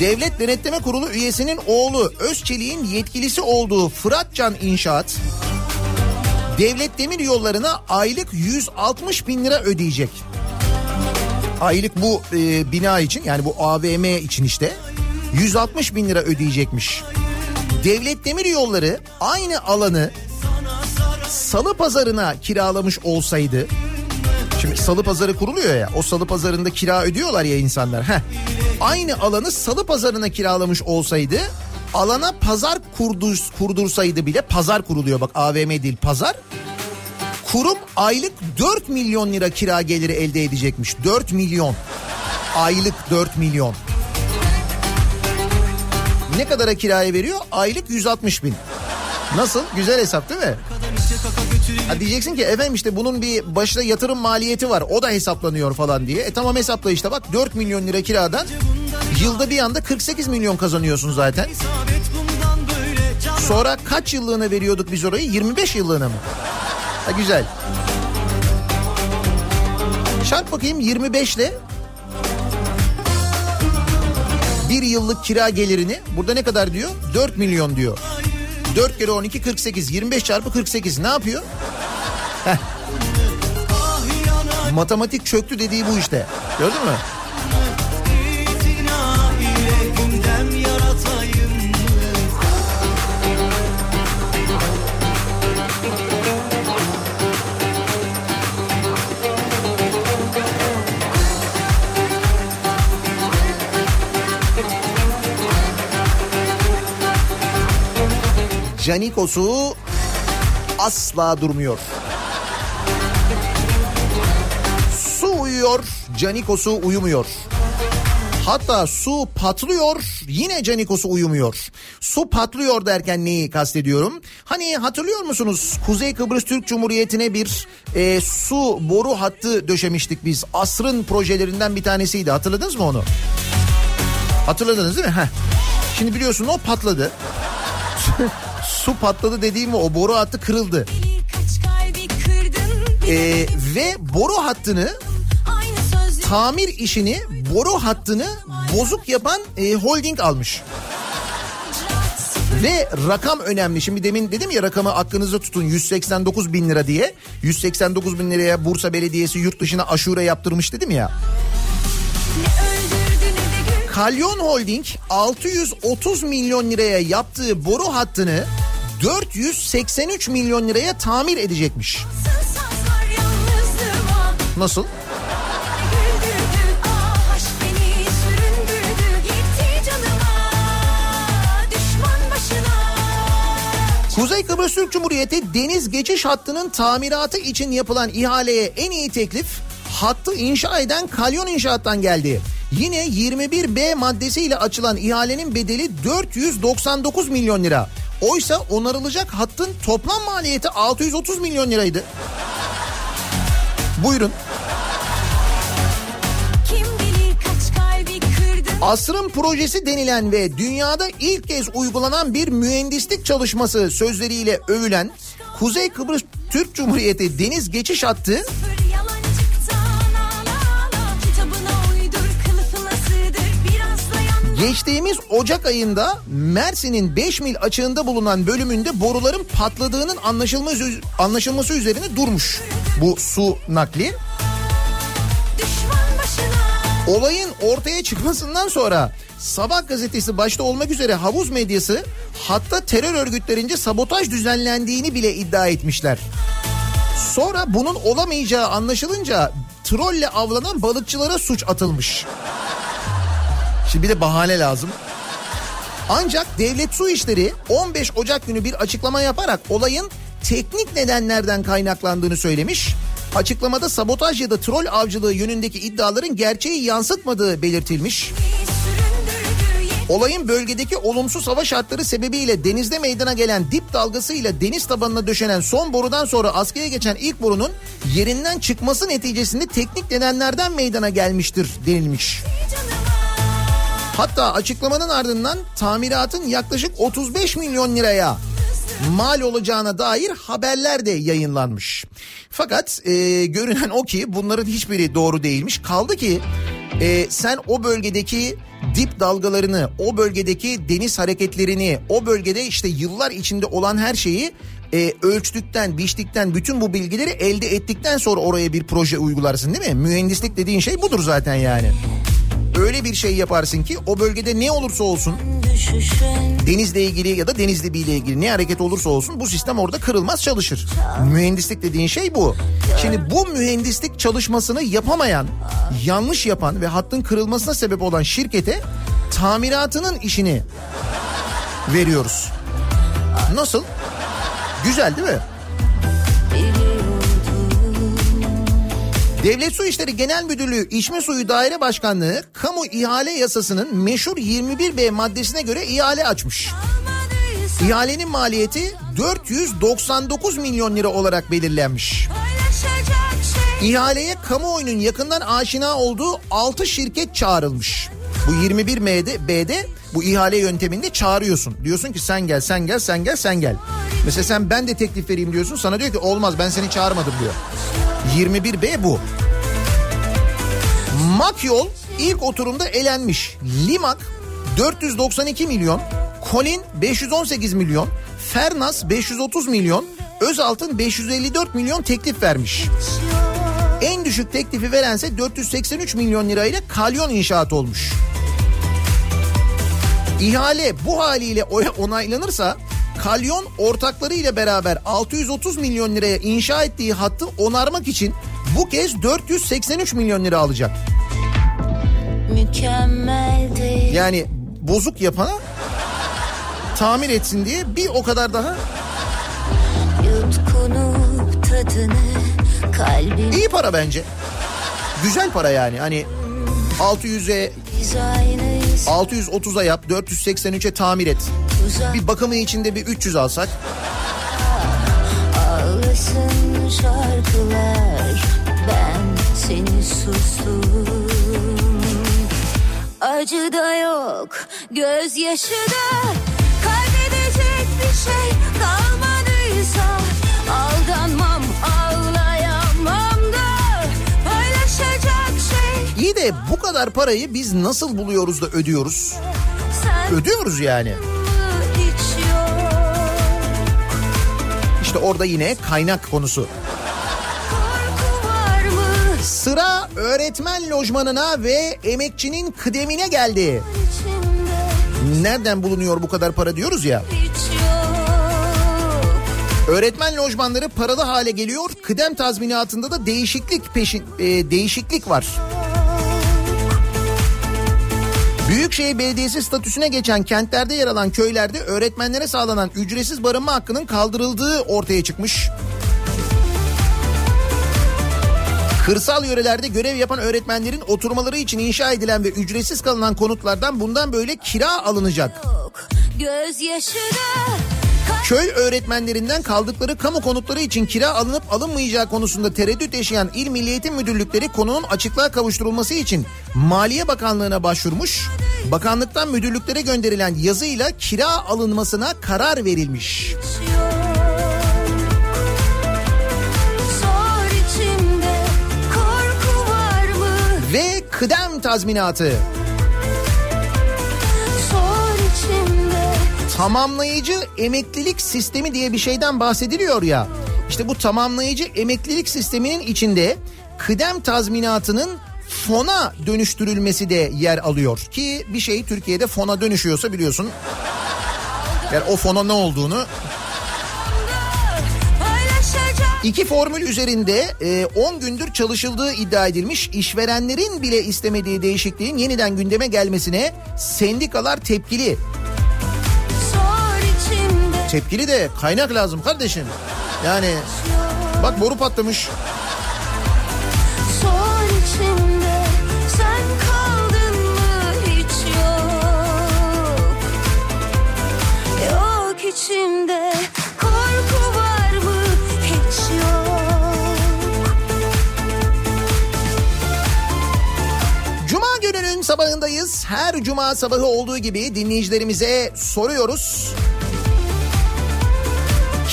Devlet Denetleme Kurulu üyesinin oğlu Özçelik'in yetkilisi olduğu Fıratcan İnşaat Devlet Demir Yolları'na aylık 160 bin lira ödeyecek. Aylık bu e, bina için yani bu AVM için işte 160 bin lira ödeyecekmiş. Devlet Demir Yolları aynı alanı salı pazarına kiralamış olsaydı Şimdi salı pazarı kuruluyor ya o salı pazarında kira ödüyorlar ya insanlar. Heh. Aynı alanı salı pazarına kiralamış olsaydı alana pazar kurdur, kurdursaydı bile pazar kuruluyor bak AVM değil pazar. Kurum aylık 4 milyon lira kira geliri elde edecekmiş. 4 milyon. Aylık 4 milyon. Ne kadara kiraya veriyor? Aylık 160 bin. Nasıl? Güzel hesap değil mi? Ha diyeceksin ki efendim işte bunun bir başta yatırım maliyeti var. O da hesaplanıyor falan diye. E tamam hesapla işte bak 4 milyon lira kiradan yılda bir anda 48 milyon kazanıyorsun zaten. Sonra kaç yıllığına veriyorduk biz orayı? 25 yıllığına mı? Ha güzel. Çarp bakayım 25 ile bir yıllık kira gelirini burada ne kadar diyor? 4 milyon diyor. 4 kere 12 48 25 çarpı 48 ne yapıyor? Matematik çöktü dediği bu işte. Gördün mü? Canikos'u asla durmuyor. Su uyuyor, Canikos'u uyumuyor. Hatta su patlıyor yine Canikos'u uyumuyor. Su patlıyor derken neyi kastediyorum? Hani hatırlıyor musunuz Kuzey Kıbrıs Türk Cumhuriyeti'ne bir e, su boru hattı döşemiştik biz. Asrın projelerinden bir tanesiydi hatırladınız mı onu? Hatırladınız değil mi? Heh. Şimdi biliyorsun o patladı. (laughs) su patladı dediğim o boru hattı kırıldı. Ee, ve boru hattını tamir işini boru hattını bozuk yapan e, holding almış. Ve rakam önemli. Şimdi demin dedim ya rakamı aklınızda tutun 189 bin lira diye. 189 bin liraya Bursa Belediyesi yurt dışına aşure yaptırmış dedim ya. Kalyon Holding 630 milyon liraya yaptığı boru hattını 483 milyon liraya tamir edecekmiş. Nasıl? Kuzey Kıbrıs Türk Cumhuriyeti deniz geçiş hattının tamiratı için yapılan ihaleye en iyi teklif hattı inşa eden Kalyon İnşaat'tan geldi. Yine 21B maddesiyle açılan ihalenin bedeli 499 milyon lira. Oysa onarılacak hattın toplam maliyeti 630 milyon liraydı. Buyurun. Asrın projesi denilen ve dünyada ilk kez uygulanan bir mühendislik çalışması sözleriyle övülen Kuzey Kıbrıs Türk Cumhuriyeti deniz geçiş hattı geçtiğimiz Ocak ayında Mersin'in 5 mil açığında bulunan bölümünde boruların patladığının anlaşılması, anlaşılması üzerine durmuş bu su nakli. Olayın ortaya çıkmasından sonra Sabah gazetesi başta olmak üzere havuz medyası hatta terör örgütlerince sabotaj düzenlendiğini bile iddia etmişler. Sonra bunun olamayacağı anlaşılınca trolle avlanan balıkçılara suç atılmış. Şimdi bir de bahane lazım. Ancak devlet su işleri 15 Ocak günü bir açıklama yaparak olayın teknik nedenlerden kaynaklandığını söylemiş. Açıklamada sabotaj ya da troll avcılığı yönündeki iddiaların gerçeği yansıtmadığı belirtilmiş. Olayın bölgedeki olumsuz hava şartları sebebiyle denizde meydana gelen dip dalgasıyla deniz tabanına döşenen son borudan sonra askıya geçen ilk borunun yerinden çıkması neticesinde teknik nedenlerden meydana gelmiştir denilmiş. Hatta açıklamanın ardından tamiratın yaklaşık 35 milyon liraya mal olacağına dair haberler de yayınlanmış. Fakat e, görünen o ki bunların hiçbiri doğru değilmiş. Kaldı ki e, sen o bölgedeki dip dalgalarını, o bölgedeki deniz hareketlerini, o bölgede işte yıllar içinde olan her şeyi e, ölçtükten, biçtikten, bütün bu bilgileri elde ettikten sonra oraya bir proje uygularsın değil mi? Mühendislik dediğin şey budur zaten yani. Öyle bir şey yaparsın ki o bölgede ne olursa olsun denizle ilgili ya da deniz dibiyle ilgili ne hareket olursa olsun bu sistem orada kırılmaz çalışır. Mühendislik dediğin şey bu. Şimdi bu mühendislik çalışmasını yapamayan, yanlış yapan ve hattın kırılmasına sebep olan şirkete tamiratının işini veriyoruz. Nasıl? Güzel değil mi? Devlet Su İşleri Genel Müdürlüğü İçme Suyu Daire Başkanlığı kamu ihale yasasının meşhur 21B maddesine göre ihale açmış. İhalenin maliyeti 499 milyon lira olarak belirlenmiş. İhaleye kamuoyunun yakından aşina olduğu 6 şirket çağrılmış. Bu 21M'de B'de bu ihale yönteminde çağırıyorsun. Diyorsun ki sen gel sen gel sen gel sen gel. Mesela sen ben de teklif vereyim diyorsun. Sana diyor ki olmaz ben seni çağırmadım diyor. 21B bu. Makyol ilk oturumda elenmiş. Limak 492 milyon. Colin 518 milyon. Fernas 530 milyon. Özaltın 554 milyon teklif vermiş. En düşük teklifi verense 483 milyon lirayla kalyon inşaat olmuş. İhale bu haliyle onaylanırsa kalyon ortakları ile beraber 630 milyon liraya inşa ettiği hattı onarmak için bu kez 483 milyon lira alacak. Mükemmel değil Yani bozuk yapana tamir etsin diye bir o kadar daha Yutkunup tadını Kalbim iyi para bence. Güzel para yani hani 600'e biz aynıyız 630'a yap 483'e tamir et. Bir bakımı içinde bir 300 alsak. Ağlasın şarkılar Ben seni sustum. Acı da yok Gözyaşı da. Kaybedecek bir şey kalmadıysa iyi de bu kadar parayı biz nasıl buluyoruz da ödüyoruz? Ödüyoruz yani. İşte orada yine kaynak konusu. Sıra öğretmen lojmanına ve emekçinin kıdemine geldi. Nereden bulunuyor bu kadar para diyoruz ya. Öğretmen lojmanları paralı hale geliyor. Kıdem tazminatında da değişiklik peşin e, değişiklik var. Büyükşehir Belediyesi statüsüne geçen kentlerde yer alan köylerde öğretmenlere sağlanan ücretsiz barınma hakkının kaldırıldığı ortaya çıkmış. Kırsal yörelerde görev yapan öğretmenlerin oturmaları için inşa edilen ve ücretsiz kalınan konutlardan bundan böyle kira alınacak. yok. Gözyaşı da Köy öğretmenlerinden kaldıkları kamu konutları için kira alınıp alınmayacağı konusunda tereddüt yaşayan İl Milli Eğitim Müdürlükleri konunun açıklığa kavuşturulması için Maliye Bakanlığı'na başvurmuş. Bakanlıktan müdürlüklere gönderilen yazıyla kira alınmasına karar verilmiş. Ve kıdem tazminatı. Tamamlayıcı emeklilik sistemi diye bir şeyden bahsediliyor ya. İşte bu tamamlayıcı emeklilik sisteminin içinde kıdem tazminatının fona dönüştürülmesi de yer alıyor. Ki bir şey Türkiye'de fona dönüşüyorsa biliyorsun. Yani o fona ne olduğunu. İki formül üzerinde e, 10 gündür çalışıldığı iddia edilmiş. İşverenlerin bile istemediği değişikliğin yeniden gündeme gelmesine sendikalar tepkili. Tepkili de kaynak lazım kardeşim. Yani bak boru patlamış. Yok içimde korku var mı hiç yok Cuma gününün sabahındayız. Her cuma sabahı olduğu gibi dinleyicilerimize soruyoruz.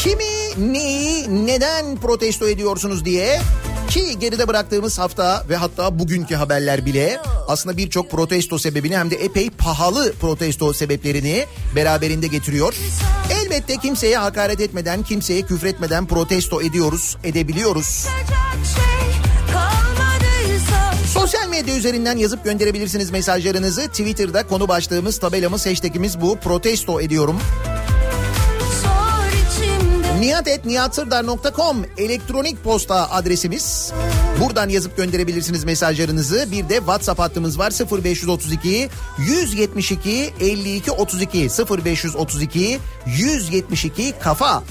Kimi, neyi, neden protesto ediyorsunuz diye ki geride bıraktığımız hafta ve hatta bugünkü haberler bile aslında birçok protesto sebebini hem de epey pahalı protesto sebeplerini beraberinde getiriyor. Elbette kimseye hakaret etmeden, kimseye küfretmeden protesto ediyoruz, edebiliyoruz. Sosyal medya üzerinden yazıp gönderebilirsiniz mesajlarınızı. Twitter'da konu başlığımız, tabelamız, hashtagimiz bu. Protesto ediyorum. Niyatetniyatsırdar.com elektronik posta adresimiz. Buradan yazıp gönderebilirsiniz mesajlarınızı. Bir de WhatsApp hattımız var 0532 172 52 32 0532 172 kafa.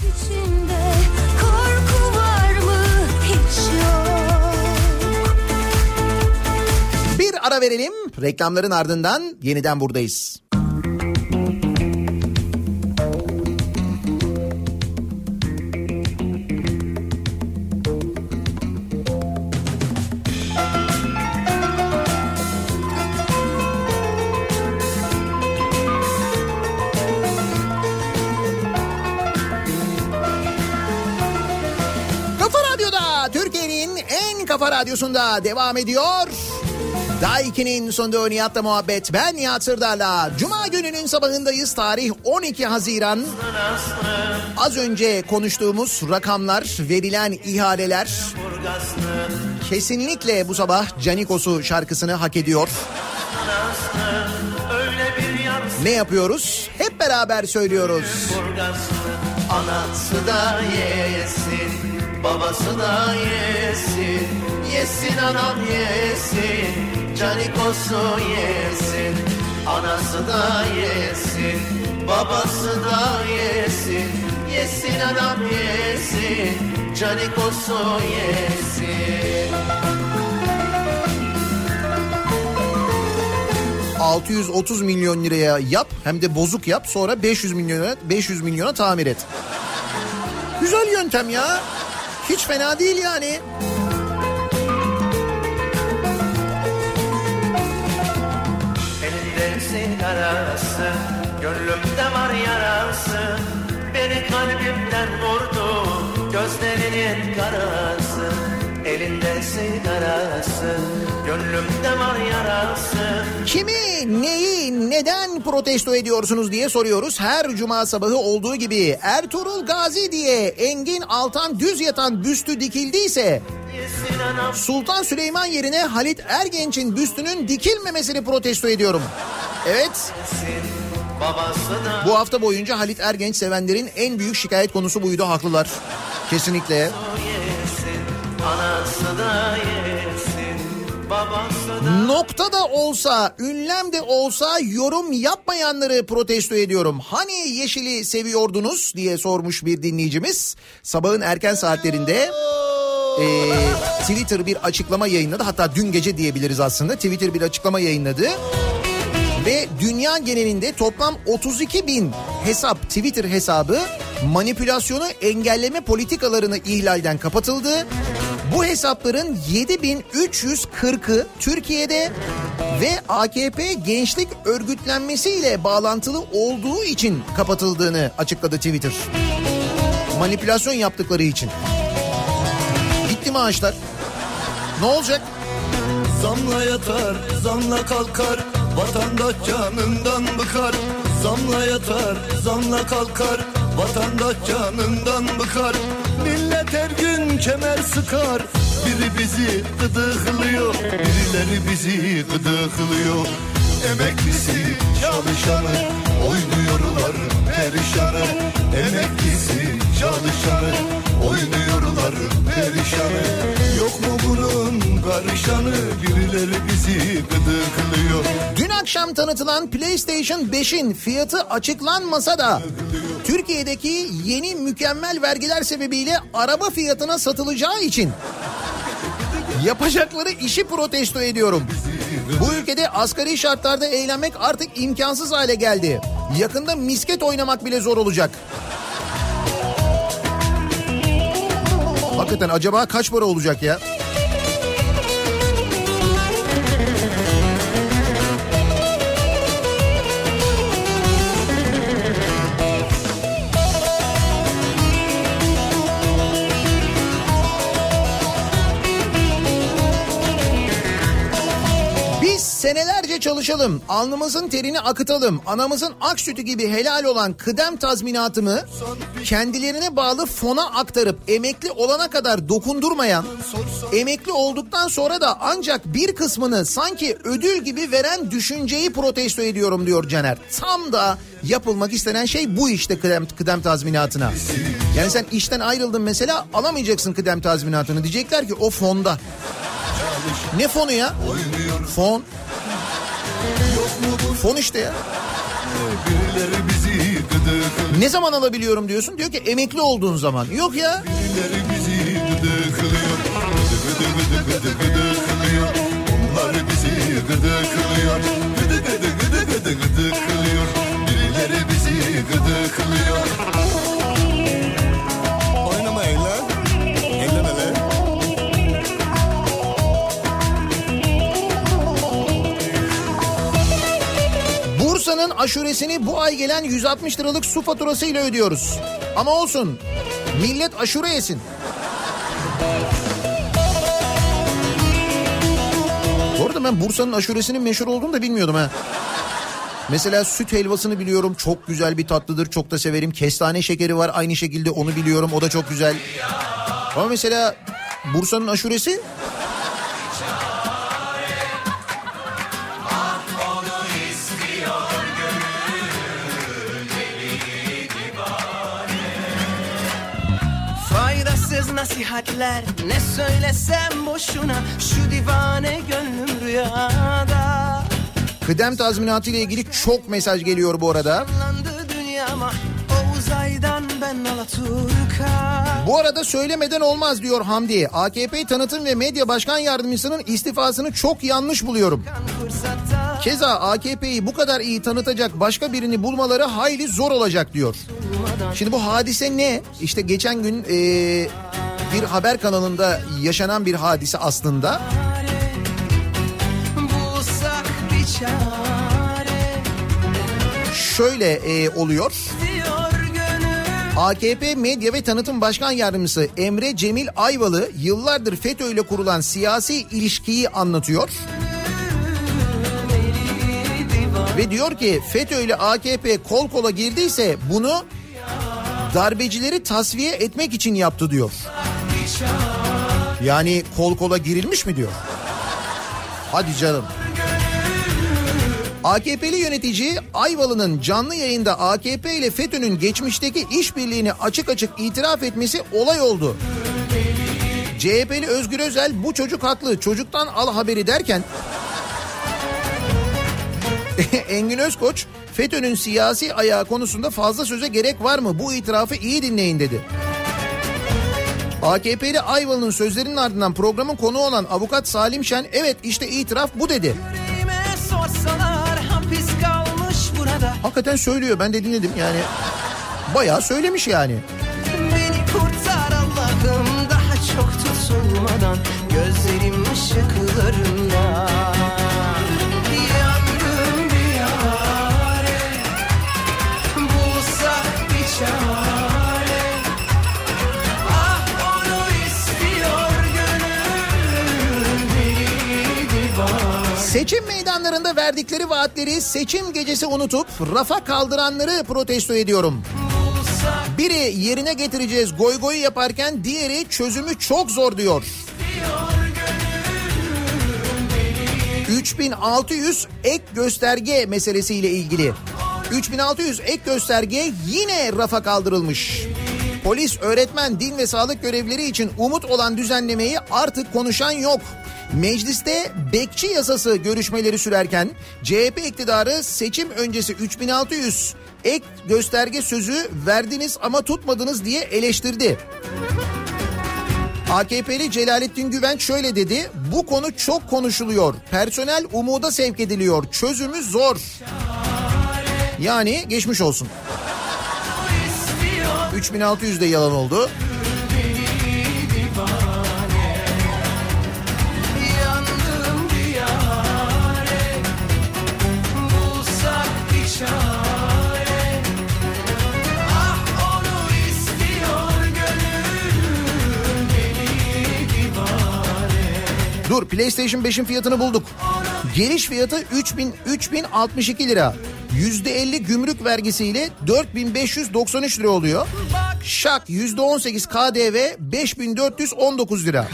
Bir ara verelim. Reklamların ardından yeniden buradayız. Radyosunda devam ediyor. Daiki'nin sonunda Nihat'la muhabbet. Ben Nihat Sırdar'la. Cuma gününün sabahındayız. Tarih 12 Haziran. Az önce konuştuğumuz rakamlar, verilen ihaleler kesinlikle bu sabah Canikos'u şarkısını hak ediyor. Ne yapıyoruz? Hep beraber söylüyoruz. Anası da yesin, babası da yesin. Yesin anam yesin, canikosu yesin. Anası da yesin, babası da yesin. Yesin anam yesin, canikosu yesin. 630 milyon liraya yap hem de bozuk yap sonra 500 milyona 500 milyona tamir et. Güzel yöntem ya. Hiç fena değil yani. Elinde sigarası, gönlümde var yarası. Beni kalbimden vurdu, gözlerinin karası. Elinde sigarası Gönlümde var yarası Kimi, neyi, neden protesto ediyorsunuz diye soruyoruz. Her cuma sabahı olduğu gibi Ertuğrul Gazi diye Engin Altan düz yatan büstü dikildiyse Sultan Süleyman yerine Halit Ergenç'in büstünün dikilmemesini protesto ediyorum. Evet, bu hafta boyunca Halit Ergenç sevenlerin en büyük şikayet konusu buydu, haklılar. Kesinlikle. Nokta da olsa, ünlem de olsa yorum yapmayanları protesto ediyorum. Hani yeşili seviyordunuz diye sormuş bir dinleyicimiz. Sabahın erken saatlerinde e, Twitter bir açıklama yayınladı. Hatta dün gece diyebiliriz aslında. Twitter bir açıklama yayınladı. Ve dünya genelinde toplam 32 bin hesap Twitter hesabı manipülasyonu engelleme politikalarını ihlalden kapatıldı. Bu hesapların 7340'ı Türkiye'de ve AKP gençlik örgütlenmesiyle bağlantılı olduğu için kapatıldığını açıkladı Twitter. Manipülasyon yaptıkları için. Gitti maaşlar. Ne olacak? Zamla yatar, zamla kalkar Vatandaş canından bıkar Zamla yatar, zamla kalkar Vatandaş canından bıkar Millet her gün kemer sıkar. Biri bizi gıdıklıyor Birileri bizi gıdıklıyor. Emeklisi çalışanı Oynuyorlar perişanı. Emeklisi çalışanı Oynuyorlar perişanı Yok mu bunun karışanı Birileri bizi gıdıklıyor Dün akşam tanıtılan PlayStation 5'in fiyatı açıklanmasa da Türkiye'deki yeni mükemmel vergiler sebebiyle araba fiyatına satılacağı için yapacakları işi protesto ediyorum. Bu ülkede asgari şartlarda eğlenmek artık imkansız hale geldi. Yakında misket oynamak bile zor olacak. Hakikaten acaba kaç para olacak ya? Çalışalım, alnımızın terini akıtalım, anamızın ak sütü gibi helal olan kıdem tazminatımı kendilerine bağlı fona aktarıp emekli olana kadar dokundurmayan, emekli olduktan sonra da ancak bir kısmını sanki ödül gibi veren düşünceyi protesto ediyorum diyor Caner. Tam da yapılmak istenen şey bu işte kıdem, kıdem tazminatına. Yani sen işten ayrıldın mesela alamayacaksın kıdem tazminatını. Diyecekler ki o fonda. Ne fonu ya? Fon. Fon işte ya. Ne zaman alabiliyorum diyorsun? Diyor ki emekli olduğun zaman. Yok ya. Birileri bizi gıdıklıyor Bursa'nın aşuresini bu ay gelen 160 liralık su faturasıyla ödüyoruz. Ama olsun. Millet aşure yesin. Bu arada ben Bursa'nın aşuresinin meşhur olduğunu da bilmiyordum ha. Mesela süt helvasını biliyorum. Çok güzel bir tatlıdır. Çok da severim. Kestane şekeri var aynı şekilde onu biliyorum. O da çok güzel. Ama mesela Bursa'nın aşuresi nasihatler ne söylesem boşuna Şu divane gönlüm rüyada kıdem tazminatı ile ilgili çok mesaj geliyor bu arada. Dünyama Bu arada söylemeden olmaz diyor Hamdi. AKP Tanıtım ve Medya Başkan Yardımcısının istifasını çok yanlış buluyorum. Keza AKP'yi bu kadar iyi tanıtacak başka birini bulmaları hayli zor olacak diyor. Şimdi bu hadise ne? İşte geçen gün eee, bir haber kanalında yaşanan bir hadise aslında. Şöyle eee, oluyor. AKP Medya ve Tanıtım Başkan Yardımcısı Emre Cemil Ayvalı yıllardır FETÖ ile kurulan siyasi ilişkiyi anlatıyor. Ve diyor ki FETÖ ile AKP kol kola girdiyse bunu darbecileri tasfiye etmek için yaptı diyor. Yani kol kola girilmiş mi diyor. Hadi canım. AKP'li yönetici Ayvalı'nın canlı yayında AKP ile FETÖ'nün geçmişteki işbirliğini açık açık itiraf etmesi olay oldu. CHP'li Özgür Özel bu çocuk haklı çocuktan al haberi derken (laughs) Engin Özkoç FETÖ'nün siyasi ayağı konusunda fazla söze gerek var mı? Bu itirafı iyi dinleyin dedi. AKP'li Ayvalı'nın sözlerinin ardından programın konu olan avukat Salim Şen evet işte itiraf bu dedi. Hakikaten söylüyor ben de dinledim yani. Bayağı söylemiş yani. Beni kurtar Allah'ım daha çok tutulmadan Gözlerim ışıklarında Seçim meydanlarında verdikleri vaatleri seçim gecesi unutup rafa kaldıranları protesto ediyorum. Biri yerine getireceğiz goy goy yaparken diğeri çözümü çok zor diyor. 3600 ek gösterge meselesiyle ilgili. 3600 ek gösterge yine rafa kaldırılmış. Polis, öğretmen, din ve sağlık görevlileri için umut olan düzenlemeyi artık konuşan yok. Mecliste bekçi yasası görüşmeleri sürerken CHP iktidarı seçim öncesi 3600 ek gösterge sözü verdiniz ama tutmadınız diye eleştirdi. AKP'li Celalettin Güvenç şöyle dedi. Bu konu çok konuşuluyor. Personel umuda sevk ediliyor. Çözümü zor. Yani geçmiş olsun. 3600 de yalan oldu. Dur PlayStation 5'in fiyatını bulduk. Geliş fiyatı 3000 3062 lira. %50 gümrük vergisiyle 4593 lira oluyor. Şak %18 KDV 5419 lira.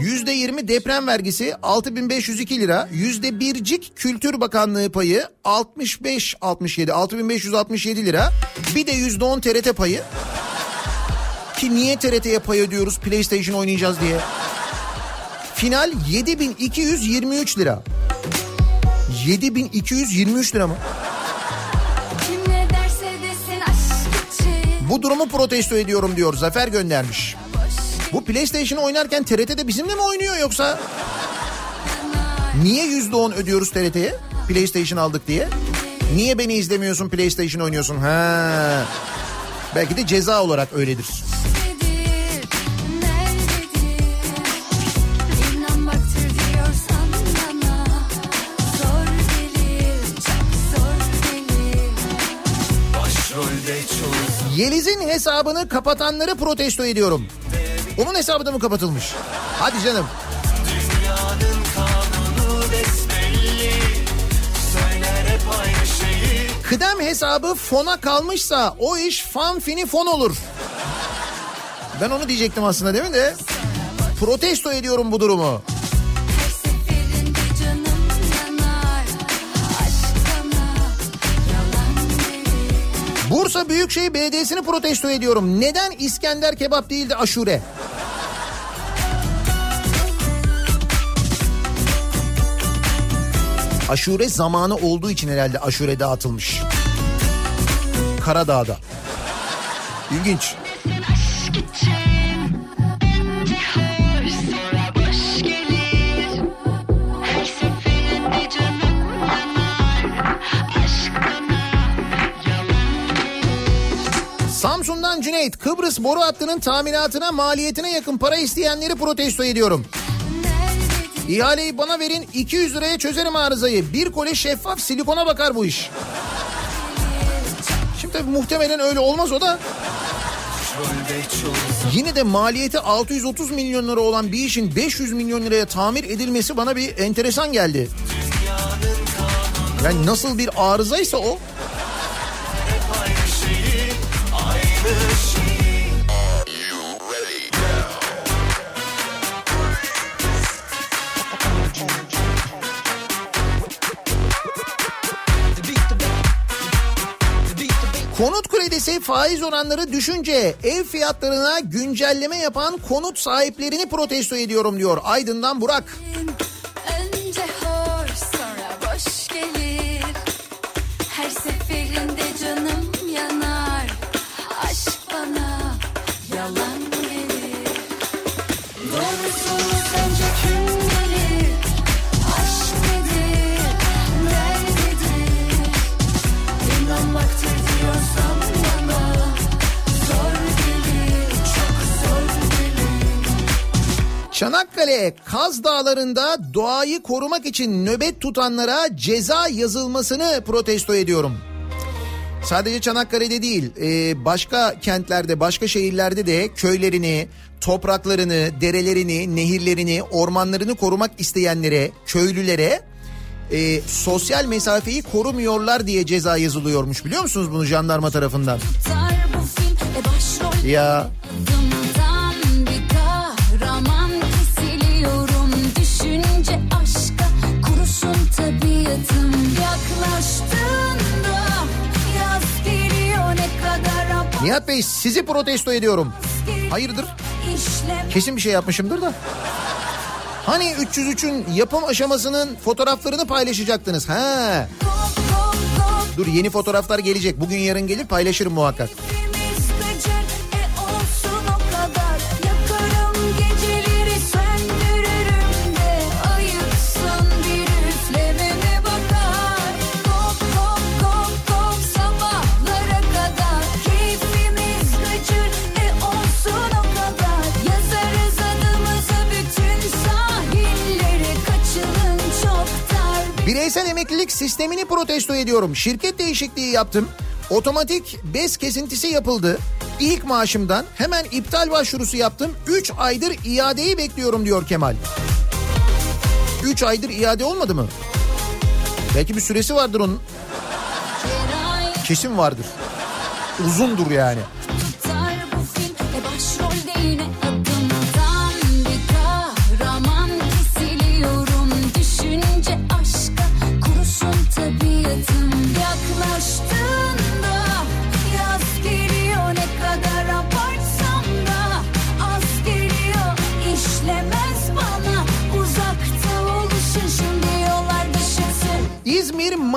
%20 deprem vergisi 6502 lira. %1'cik Kültür Bakanlığı payı 65 67 6567 lira. Bir de %10 TRT payı. Ki niye TRT'ye pay ödüyoruz PlayStation oynayacağız diye. Final 7223 lira. 7223 lira mı? Bu durumu protesto ediyorum diyor. Zafer göndermiş. Bu PlayStation oynarken TRT'de bizimle mi oynuyor yoksa? Niye %10 ödüyoruz TRT'ye? PlayStation aldık diye. Niye beni izlemiyorsun PlayStation oynuyorsun? Ha. Belki de ceza olarak öyledir. Yeliz'in hesabını kapatanları protesto ediyorum. Onun hesabı da mı kapatılmış? Hadi canım. Kıdem hesabı fona kalmışsa o iş fan fini fon olur. Ben onu diyecektim aslında değil mi de? Protesto ediyorum bu durumu. Bursa Büyükşehir Belediyesi'ni protesto ediyorum. Neden İskender kebap değil de aşure? Aşure zamanı olduğu için herhalde aşure dağıtılmış. Karadağ'da. İlginç. Samsun'dan Cüneyt Kıbrıs boru hattının taminatına maliyetine yakın para isteyenleri protesto ediyorum. İhaleyi bana verin 200 liraya çözerim arızayı. Bir kole şeffaf silikona bakar bu iş. Şimdi tabii muhtemelen öyle olmaz o da. Yine de maliyeti 630 milyon lira olan bir işin 500 milyon liraya tamir edilmesi bana bir enteresan geldi. Yani nasıl bir arızaysa o Kredisi faiz oranları düşünce ev fiyatlarına güncelleme yapan konut sahiplerini protesto ediyorum diyor Aydın'dan Burak. Çanakkale Kaz Dağları'nda doğayı korumak için nöbet tutanlara ceza yazılmasını protesto ediyorum. Sadece Çanakkale'de değil e, başka kentlerde başka şehirlerde de köylerini, topraklarını, derelerini, nehirlerini, ormanlarını korumak isteyenlere, köylülere e, sosyal mesafeyi korumuyorlar diye ceza yazılıyormuş biliyor musunuz bunu jandarma tarafından? E Ya tabiatım Yaklaştığında yaz geliyor ne kadar Nihat Bey sizi protesto ediyorum. Hayırdır? Kesin bir şey yapmışımdır da. Hani 303'ün yapım aşamasının fotoğraflarını paylaşacaktınız. Ha. Dur yeni fotoğraflar gelecek. Bugün yarın gelir paylaşırım muhakkak. Bireysel emeklilik sistemini protesto ediyorum. Şirket değişikliği yaptım. Otomatik bez kesintisi yapıldı. İlk maaşımdan hemen iptal başvurusu yaptım. 3 aydır iadeyi bekliyorum diyor Kemal. 3 aydır iade olmadı mı? Belki bir süresi vardır onun. Kesin vardır. Uzundur yani.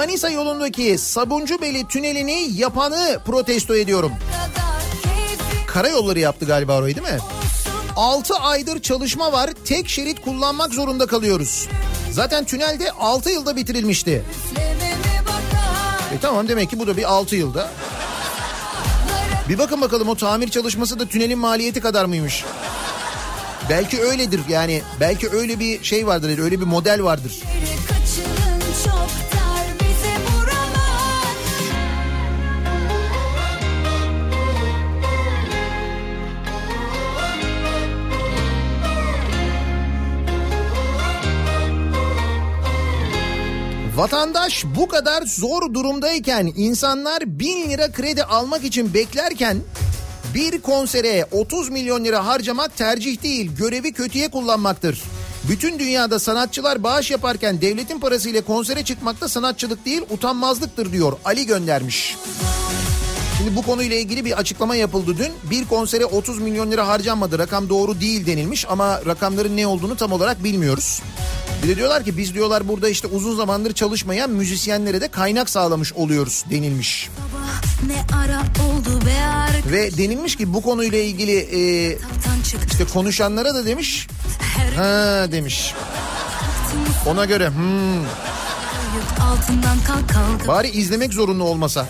Manisa yolundaki Sabuncubeli tünelini yapanı protesto ediyorum. Karayolları yaptı galiba orayı değil mi? olsun 6 aydır çalışma var. Tek şerit kullanmak zorunda kalıyoruz. Zaten tünelde 6 yılda bitirilmişti. E tamam demek ki bu da bir 6 yılda. Bir bakın bakalım o tamir çalışması da tünelin maliyeti kadar mıymış? Belki öyledir yani. Belki öyle bir şey vardır, öyle bir model vardır. Vatandaş bu kadar zor durumdayken insanlar bin lira kredi almak için beklerken bir konsere 30 milyon lira harcamak tercih değil görevi kötüye kullanmaktır. Bütün dünyada sanatçılar bağış yaparken devletin parasıyla konsere çıkmakta sanatçılık değil utanmazlıktır diyor Ali göndermiş. Şimdi bu konuyla ilgili bir açıklama yapıldı dün. Bir konsere 30 milyon lira harcanmadı. Rakam doğru değil denilmiş ama rakamların ne olduğunu tam olarak bilmiyoruz. Bir de diyorlar ki biz diyorlar burada işte uzun zamandır çalışmayan müzisyenlere de kaynak sağlamış oluyoruz denilmiş. Be Ve denilmiş ki bu konuyla ilgili e, işte konuşanlara da demiş ha demiş. Ona göre hmm, bari izlemek zorunlu olmasa.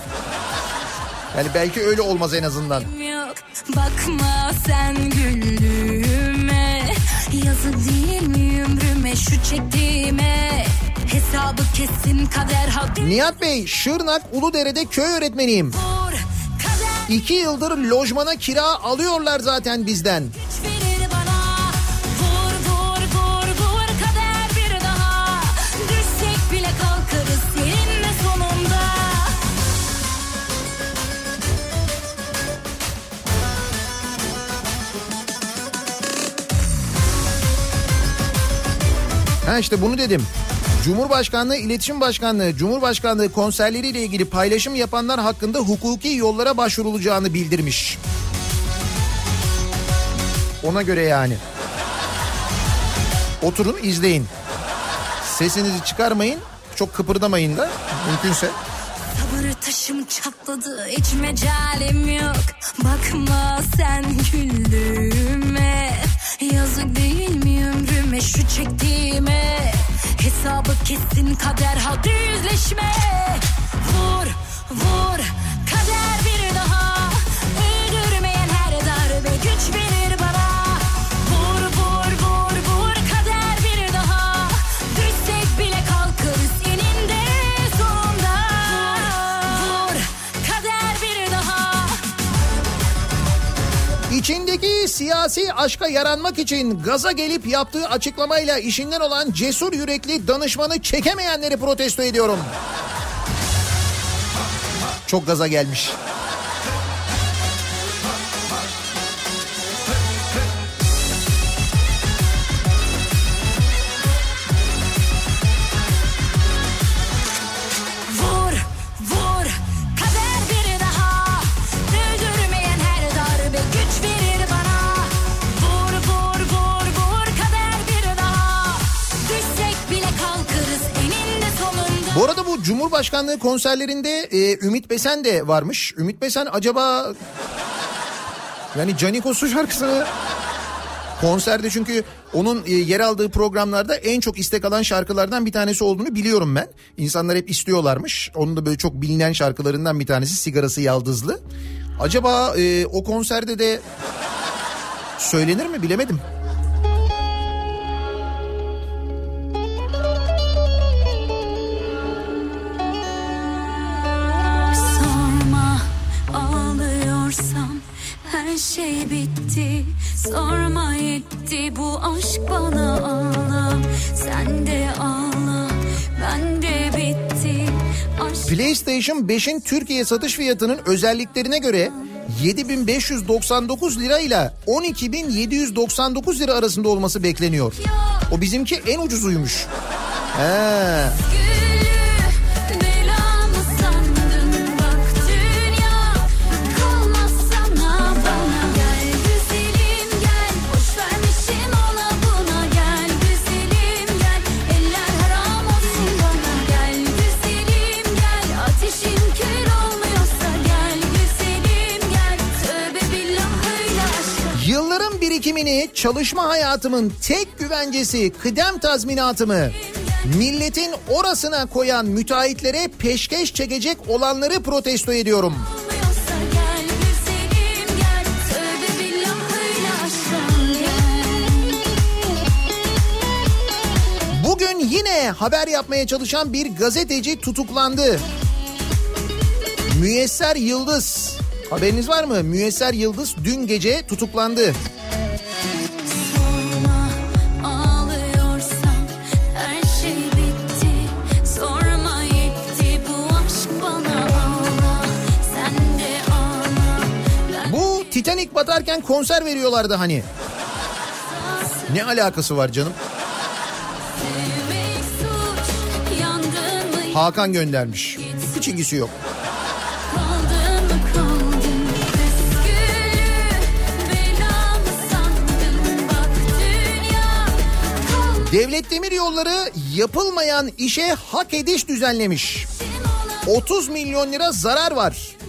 Yani belki öyle olmaz en azından. yok Bakma sen güldüğüme Yazı değil mi ömrüme şu çektiğime Hesabı kesin kader hak Nihat Bey Şırnak Uludere'de köy öğretmeniyim. vur İki yıldır lojmana kira alıyorlar zaten bizden. Ha işte bunu dedim. Cumhurbaşkanlığı İletişim Başkanlığı Cumhurbaşkanlığı konserleriyle ilgili paylaşım yapanlar hakkında hukuki yollara başvurulacağını bildirmiş. Ona göre yani. Oturun izleyin. Sesinizi çıkarmayın. Çok kıpırdamayın da mümkünse. Sabır taşım çatladı hiç mecalim yok Bakma sen güldüğüme Yazık değil mi ömrüme şu çektiğime? Hesabı kesin kader hadi yüzleşme. Vur vur siyasi aşka yaranmak için gaza gelip yaptığı açıklamayla işinden olan cesur yürekli danışmanı çekemeyenleri protesto ediyorum. Çok gaza gelmiş. Cumhurbaşkanlığı konserlerinde e, Ümit Besen de varmış. Ümit Besen acaba yani Canikosu şarkısını konserde çünkü onun e, yer aldığı programlarda en çok istek alan şarkılardan bir tanesi olduğunu biliyorum ben. İnsanlar hep istiyorlarmış. Onun da böyle çok bilinen şarkılarından bir tanesi Sigarası Yaldızlı. Acaba e, o konserde de söylenir mi bilemedim. Şey bitti Sorma yetti bu aşk bana ağla Sen de ağla ben de bitti Aşk PlayStation 5'in Türkiye satış fiyatının özelliklerine göre 7599 lira ile 12799 lira arasında olması bekleniyor. O bizimki en ucuzuymuş. He. Birikimini çalışma hayatımın tek güvencesi kıdem tazminatımı milletin orasına koyan müteahhitlere peşkeş çekecek olanları protesto ediyorum. Bugün yine haber yapmaya çalışan bir gazeteci tutuklandı. Müyesser Yıldız. Haberiniz var mı? Müyesser Yıldız dün gece tutuklandı. Titanic batarken konser veriyorlardı hani. Ne alakası var canım? Hakan göndermiş. Hiç ilgisi yok. Devlet Demir Yolları yapılmayan işe hak ediş düzenlemiş. ona 30 milyon lira zarar var.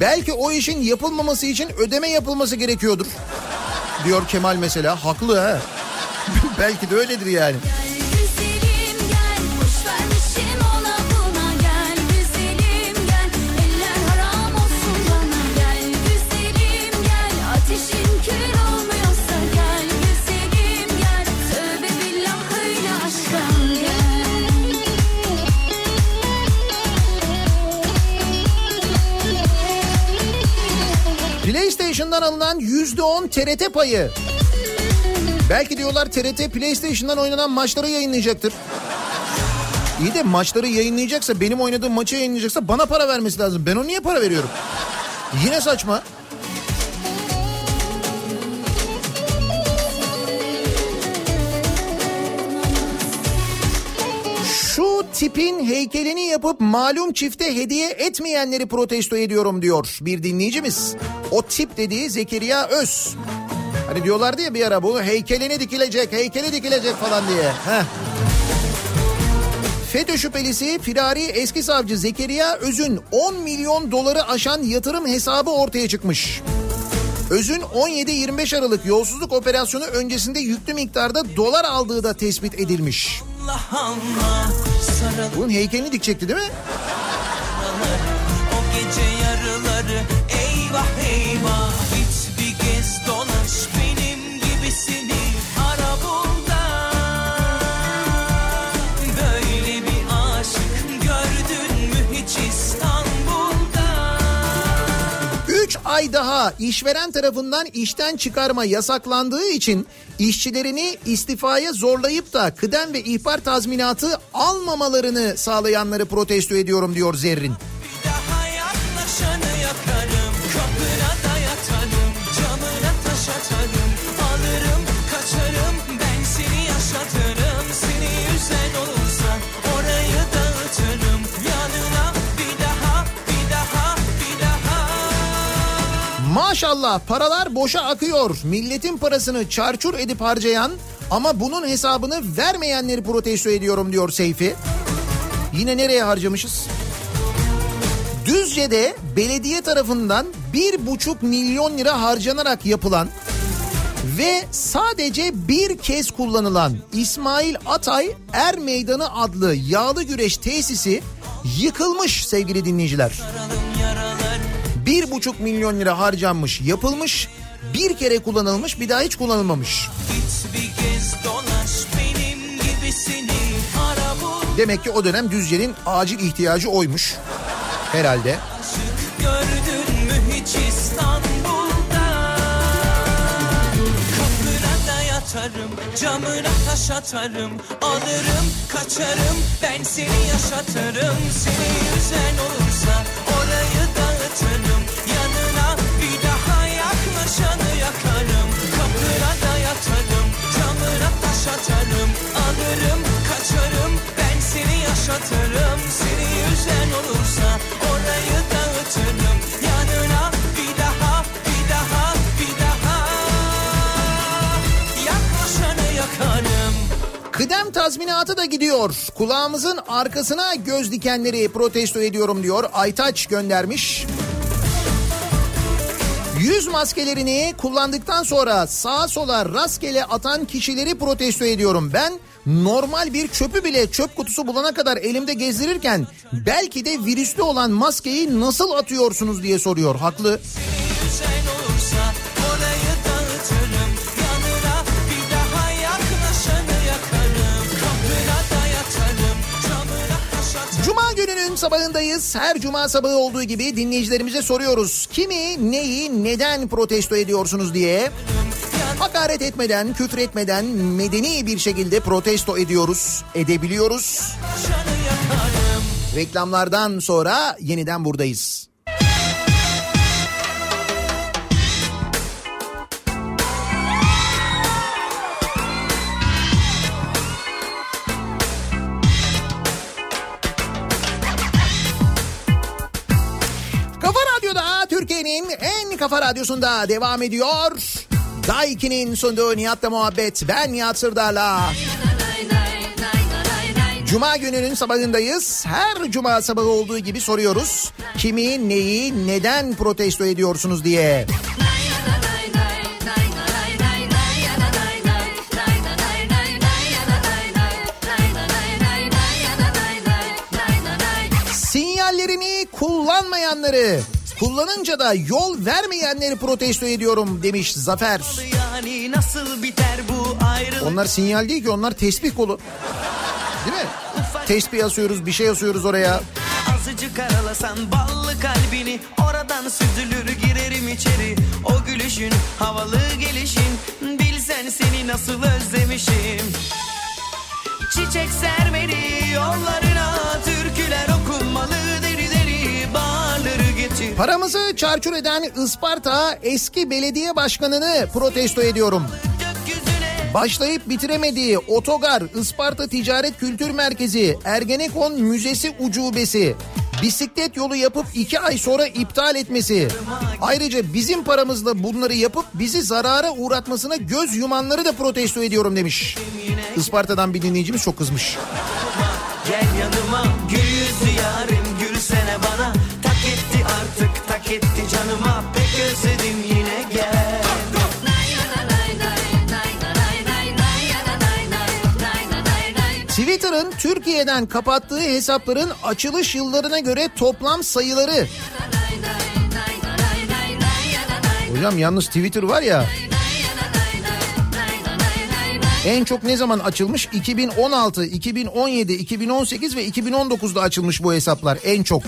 Belki o işin yapılmaması için ödeme yapılması gerekiyordur. Diyor Kemal mesela. Haklı ha. (laughs) Belki de öyledir yani. PlayStation'dan alınan %10 TRT payı. Belki diyorlar TRT PlayStation'dan oynanan maçları yayınlayacaktır. İyi de maçları yayınlayacaksa benim oynadığım maçı yayınlayacaksa bana para vermesi lazım. Ben ona niye para veriyorum? Yine saçma. Tipin heykelini yapıp malum çifte hediye etmeyenleri protesto ediyorum diyor bir dinleyicimiz. O tip dediği Zekeriya Öz. Hani diyorlardı ya bir ara bu heykeline dikilecek, heykeli dikilecek falan diye. Heh. FETÖ şüphelisi firari eski savcı Zekeriya Öz'ün 10 milyon doları aşan yatırım hesabı ortaya çıkmış. Öz'ün 17-25 Aralık yolsuzluk operasyonu öncesinde yüklü miktarda dolar aldığı da tespit edilmiş. Bunun heykelini dikecekti değil mi? o gece yarıları eyvah eyvah ay daha işveren tarafından işten çıkarma yasaklandığı için işçilerini istifaya zorlayıp da kıdem ve ihbar tazminatı almamalarını sağlayanları protesto ediyorum diyor Zerrin. Yakarım Kapına da yatarım Camına taş atarım Maşallah paralar boşa akıyor. Milletin parasını çarçur edip harcayan ama bunun hesabını vermeyenleri protesto ediyorum diyor Seyfi. Yine nereye harcamışız? Düzce'de belediye tarafından bir buçuk milyon lira harcanarak yapılan ve sadece bir kez kullanılan İsmail Atay Er Meydanı adlı yağlı güreş tesisi yıkılmış sevgili dinleyiciler. Saralım. 1,5 milyon lira harcanmış yapılmış bir kere kullanılmış bir daha hiç kullanılmamış. Demek ki o dönem Düzce'nin acil ihtiyacı oymuş. Herhalde. Camına taş atarım, alırım, kaçarım, ben seni yaşatırım, seni yüzen olursa Atarım Alırım kaçarım Ben seni yaşatırım Seni yüzen olursa Orayı dağıtırım Yanına Kıdem tazminatı da gidiyor. Kulağımızın arkasına göz dikenleri protesto ediyorum diyor. Aytaç göndermiş. Yüz maskelerini kullandıktan sonra sağa sola rastgele atan kişileri protesto ediyorum. Ben normal bir çöpü bile çöp kutusu bulana kadar elimde gezdirirken belki de virüslü olan maskeyi nasıl atıyorsunuz diye soruyor. Haklı. Yüzen gününün sabahındayız. Her cuma sabahı olduğu gibi dinleyicilerimize soruyoruz. Kimi, neyi, neden protesto ediyorsunuz diye. Hakaret etmeden, küfür etmeden medeni bir şekilde protesto ediyoruz, edebiliyoruz. Reklamlardan sonra yeniden buradayız. Kafa radyosunda devam ediyor. Daiki'nin sunduğu Nihat'la muhabbet. Ben Nihat Sırdar'la. Cuma gününün sabahındayız. Her cuma sabahı olduğu gibi soruyoruz. Kimi, neyi, neden protesto ediyorsunuz diye. Sinyallerini kullanmayanları, kullanınca da yol vermeyenleri protesto ediyorum demiş Zafer. Yani nasıl biter bu ayrılık Onlar sinyal değil ki onlar tesbih kolu. Değil mi? Tesbih asıyoruz bir şey asıyoruz oraya. Azıcık aralasan ballı kalbini Orada Kapıdan süzülür girerim içeri O gülüşün havalı gelişin Bilsen seni nasıl özlemişim Çiçek sermeli yollarına Türküler okunmalı Paramızı çarçur eden Isparta eski belediye başkanını protesto ediyorum. Başlayıp bitiremediği otogar, Isparta Ticaret Kültür Merkezi, Ergenekon Müzesi ucubesi, bisiklet yolu yapıp iki ay sonra iptal etmesi. Ayrıca bizim paramızla bunları yapıp bizi zarara uğratmasına göz yumanları da protesto ediyorum demiş. Isparta'dan bir dinleyicimiz çok kızmış. Gel yanıma gül yüzlü yarim tak etti canıma Pek özledim yine gel Twitter'ın Türkiye'den kapattığı hesapların açılış yıllarına göre toplam sayıları. Hocam yalnız Twitter var ya en çok ne zaman açılmış? 2016, 2017, 2018 ve 2019'da açılmış bu hesaplar en çok.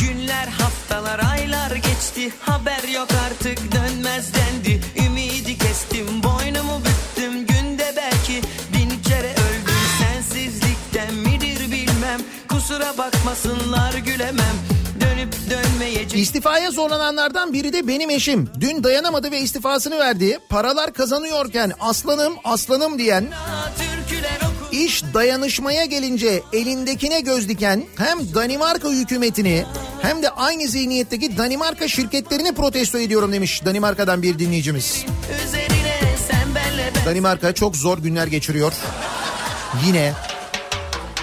Günler haftalar aylar geçti. Haber yok artık dönmez dendi. Ümidi kestim boynumu büktüm. Günde belki bin kere öldüm. Sensizlikten midir bilmem. Kusura bakmasınlar gülemem. Dönüp dönmeyecek İstifaya zorlananlardan biri de benim eşim. Dün dayanamadı ve istifasını verdi. Paralar kazanıyorken aslanım aslanım diyen İş dayanışmaya gelince elindekine göz diken hem Danimarka hükümetini hem de aynı zihniyetteki Danimarka şirketlerini protesto ediyorum demiş Danimarka'dan bir dinleyicimiz. Danimarka çok zor günler geçiriyor. Yine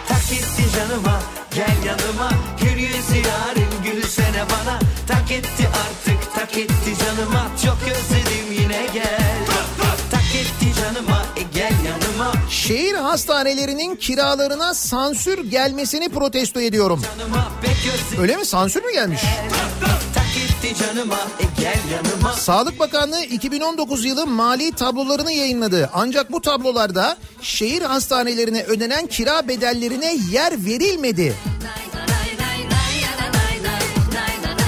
Tak etti canıma gel yanıma. Gül yüzü yarim gülsene bana. Tak etti artık tak etti canıma. Çok özledim şehir hastanelerinin kiralarına sansür gelmesini protesto ediyorum. Öyle mi? Sansür mü gelmiş? Sağlık Bakanlığı 2019 yılı mali tablolarını yayınladı. Ancak bu tablolarda şehir hastanelerine ödenen kira bedellerine yer verilmedi.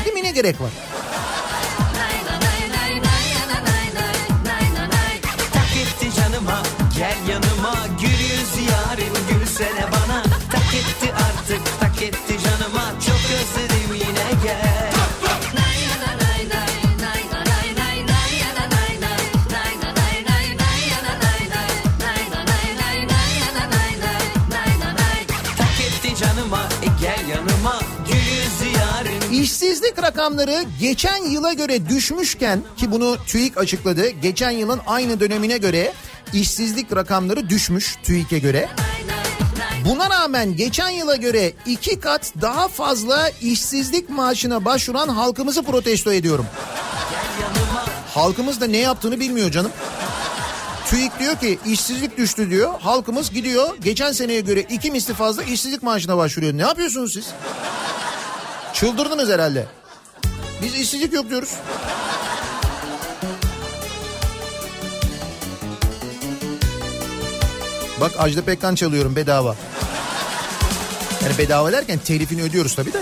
Değil mi ne gerek var? Rakamları geçen yıla göre düşmüşken ki bunu TÜİK açıkladı. Geçen yılın aynı dönemine göre işsizlik rakamları düşmüş TÜİK'e göre. Buna rağmen geçen yıla göre iki kat daha fazla işsizlik maaşına başvuran halkımızı protesto ediyorum. Halkımız da ne yaptığını bilmiyor canım. TÜİK diyor ki işsizlik düştü diyor. Halkımız gidiyor geçen seneye göre iki misli fazla işsizlik maaşına başvuruyor. Ne yapıyorsunuz siz? Çıldırdınız herhalde. Biz işsizlik yok diyoruz. Bak Ajda Pekkan çalıyorum bedava. Yani bedava derken telifini ödüyoruz tabii de.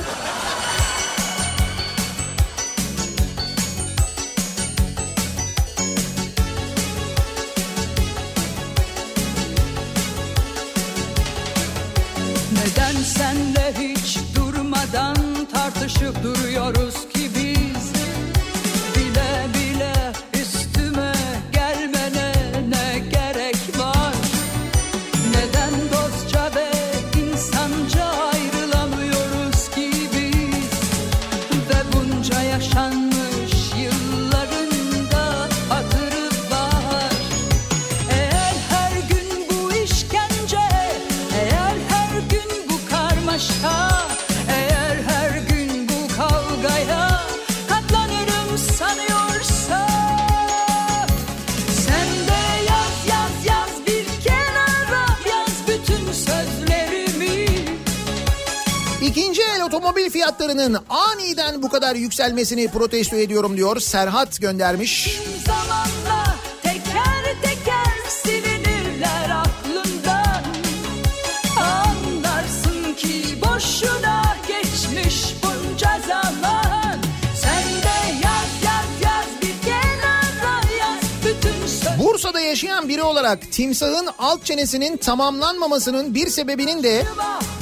Fiyatlarının aniden bu kadar yükselmesini protesto ediyorum diyor. Serhat göndermiş. Zamanla yaşayan biri olarak timsahın alt çenesinin tamamlanmamasının bir sebebinin de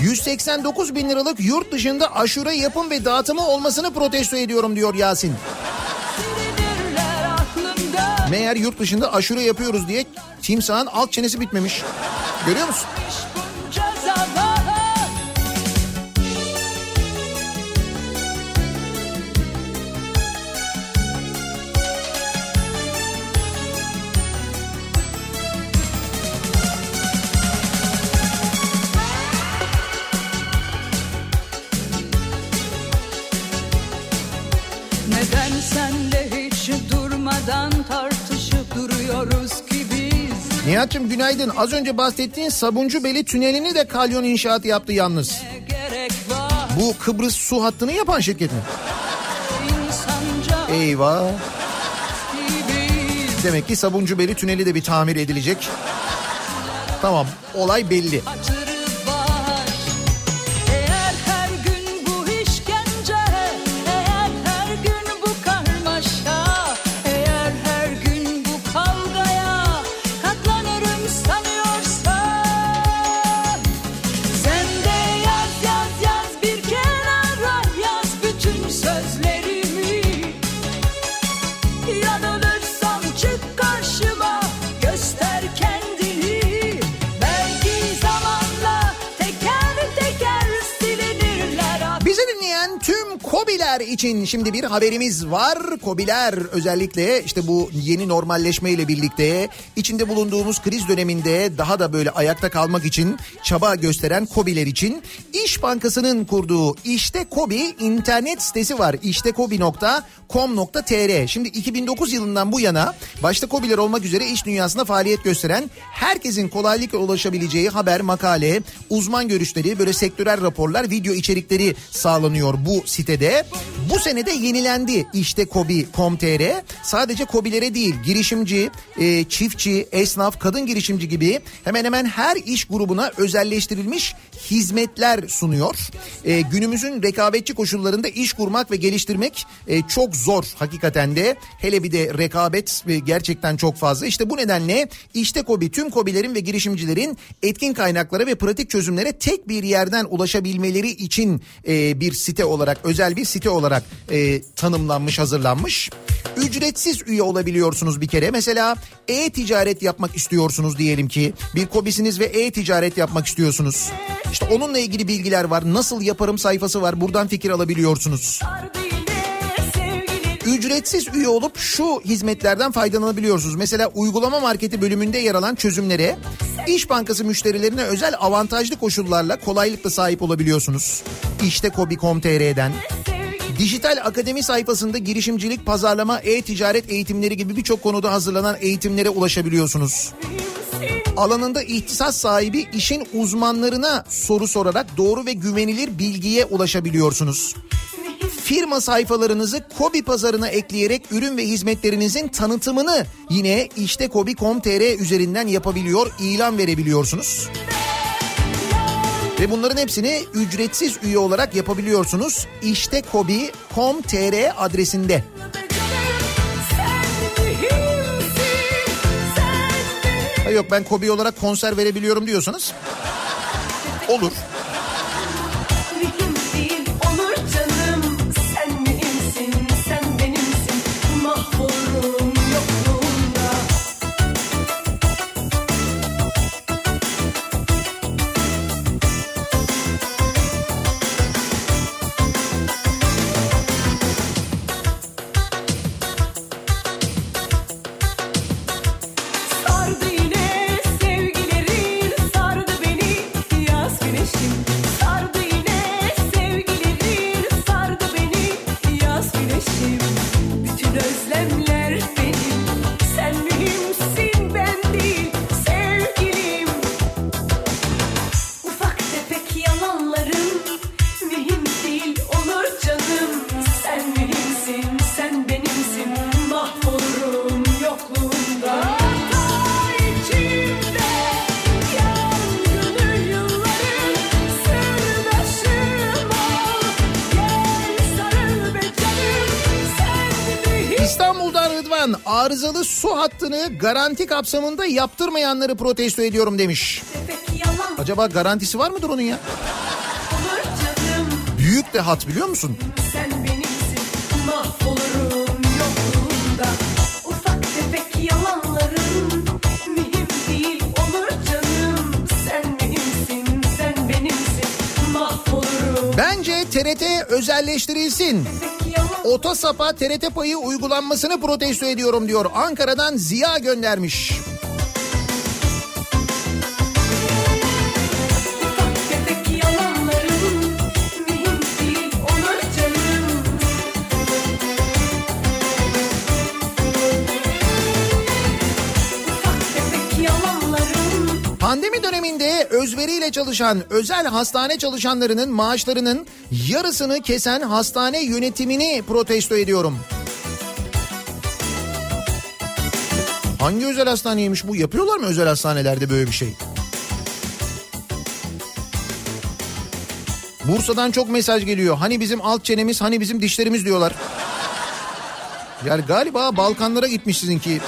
189 bin liralık yurt dışında aşure yapım ve dağıtımı olmasını protesto ediyorum diyor Yasin. Meğer yurt dışında aşure yapıyoruz diye timsahın alt çenesi bitmemiş. Görüyor musun? Nihat'cığım günaydın. Az önce bahsettiğin Sabuncu Beli tünelini de kalyon inşaatı yaptı yalnız. Bu Kıbrıs su hattını yapan şirket mi? Eyvah. Demek ki Sabuncu Beli tüneli de bir tamir edilecek. Tamam olay belli. Hatırı için şimdi bir haberimiz var. Kobiler özellikle işte bu yeni normalleşme ile birlikte içinde bulunduğumuz kriz döneminde daha da böyle ayakta kalmak için çaba gösteren Kobiler için İş Bankası'nın kurduğu İşte Kobi internet sitesi var. İştekobi.com.tr Şimdi 2009 yılından bu yana başta Kobiler olmak üzere iş dünyasında faaliyet gösteren herkesin kolaylıkla ulaşabileceği haber, makale, uzman görüşleri, böyle sektörel raporlar, video içerikleri sağlanıyor bu sitede. Bu sene de yenilendi işte Kobi.com.tr. Sadece Kobilere değil girişimci, e, çiftçi, esnaf, kadın girişimci gibi hemen hemen her iş grubuna özelleştirilmiş hizmetler sunuyor. E, günümüzün rekabetçi koşullarında iş kurmak ve geliştirmek e, çok zor hakikaten de. Hele bir de rekabet e, gerçekten çok fazla. İşte bu nedenle işte Kobi tüm Kobilerin ve girişimcilerin etkin kaynaklara ve pratik çözümlere tek bir yerden ulaşabilmeleri için e, bir site olarak özel bir site olarak e, tanımlanmış hazırlanmış. Ücretsiz üye olabiliyorsunuz bir kere. Mesela e-ticaret yapmak istiyorsunuz diyelim ki. Bir kobisiniz ve e-ticaret yapmak istiyorsunuz. İşte onunla ilgili bilgiler var. Nasıl yaparım sayfası var. Buradan fikir alabiliyorsunuz. Ücretsiz üye olup şu hizmetlerden faydalanabiliyorsunuz. Mesela uygulama marketi bölümünde yer alan çözümlere İş Bankası müşterilerine özel avantajlı koşullarla kolaylıkla sahip olabiliyorsunuz. İşte kobi.com.tr'den. Dijital Akademi sayfasında girişimcilik, pazarlama, e-ticaret eğitimleri gibi birçok konuda hazırlanan eğitimlere ulaşabiliyorsunuz. Alanında ihtisas sahibi işin uzmanlarına soru sorarak doğru ve güvenilir bilgiye ulaşabiliyorsunuz. Firma sayfalarınızı Kobi pazarına ekleyerek ürün ve hizmetlerinizin tanıtımını yine işte kobi.com.tr üzerinden yapabiliyor, ilan verebiliyorsunuz. Ve bunların hepsini ücretsiz üye olarak yapabiliyorsunuz. İşte kobi.com.tr adresinde. Ha yok ben Kobi olarak konser verebiliyorum diyorsanız olur. Hattını garanti kapsamında yaptırmayanları protesto ediyorum demiş. Acaba garantisi var mıdır onun ya? Büyük de hat biliyor musun? Sen benimsin mahvolurum yokluğunda Ufak tefek yalanların mühim değil olur canım Sen benimsin sen benimsin mahvolurum Bence TRT özelleştirilsin. Tefek Otosap'a TRT payı uygulanmasını protesto ediyorum diyor. Ankara'dan Ziya göndermiş. Özveriyle çalışan özel hastane çalışanlarının maaşlarının yarısını kesen hastane yönetimini protesto ediyorum. Hangi özel hastaneymiş bu? Yapıyorlar mı özel hastanelerde böyle bir şey? Bursa'dan çok mesaj geliyor. Hani bizim alt çenemiz, hani bizim dişlerimiz diyorlar. Yani galiba Balkanlara gitmiş sizinki.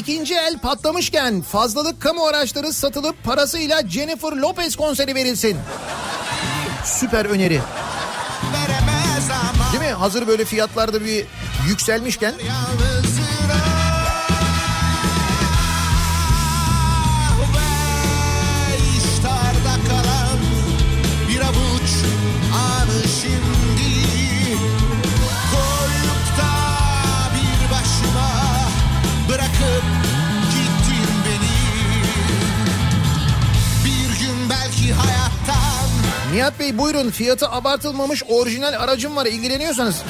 İkinci el patlamışken fazlalık kamu araçları satılıp parasıyla Jennifer Lopez konseri verilsin. Süper öneri. Değil mi? Hazır böyle fiyatlarda bir yükselmişken. Nihat Bey buyurun fiyatı abartılmamış orijinal aracım var ilgileniyorsanız.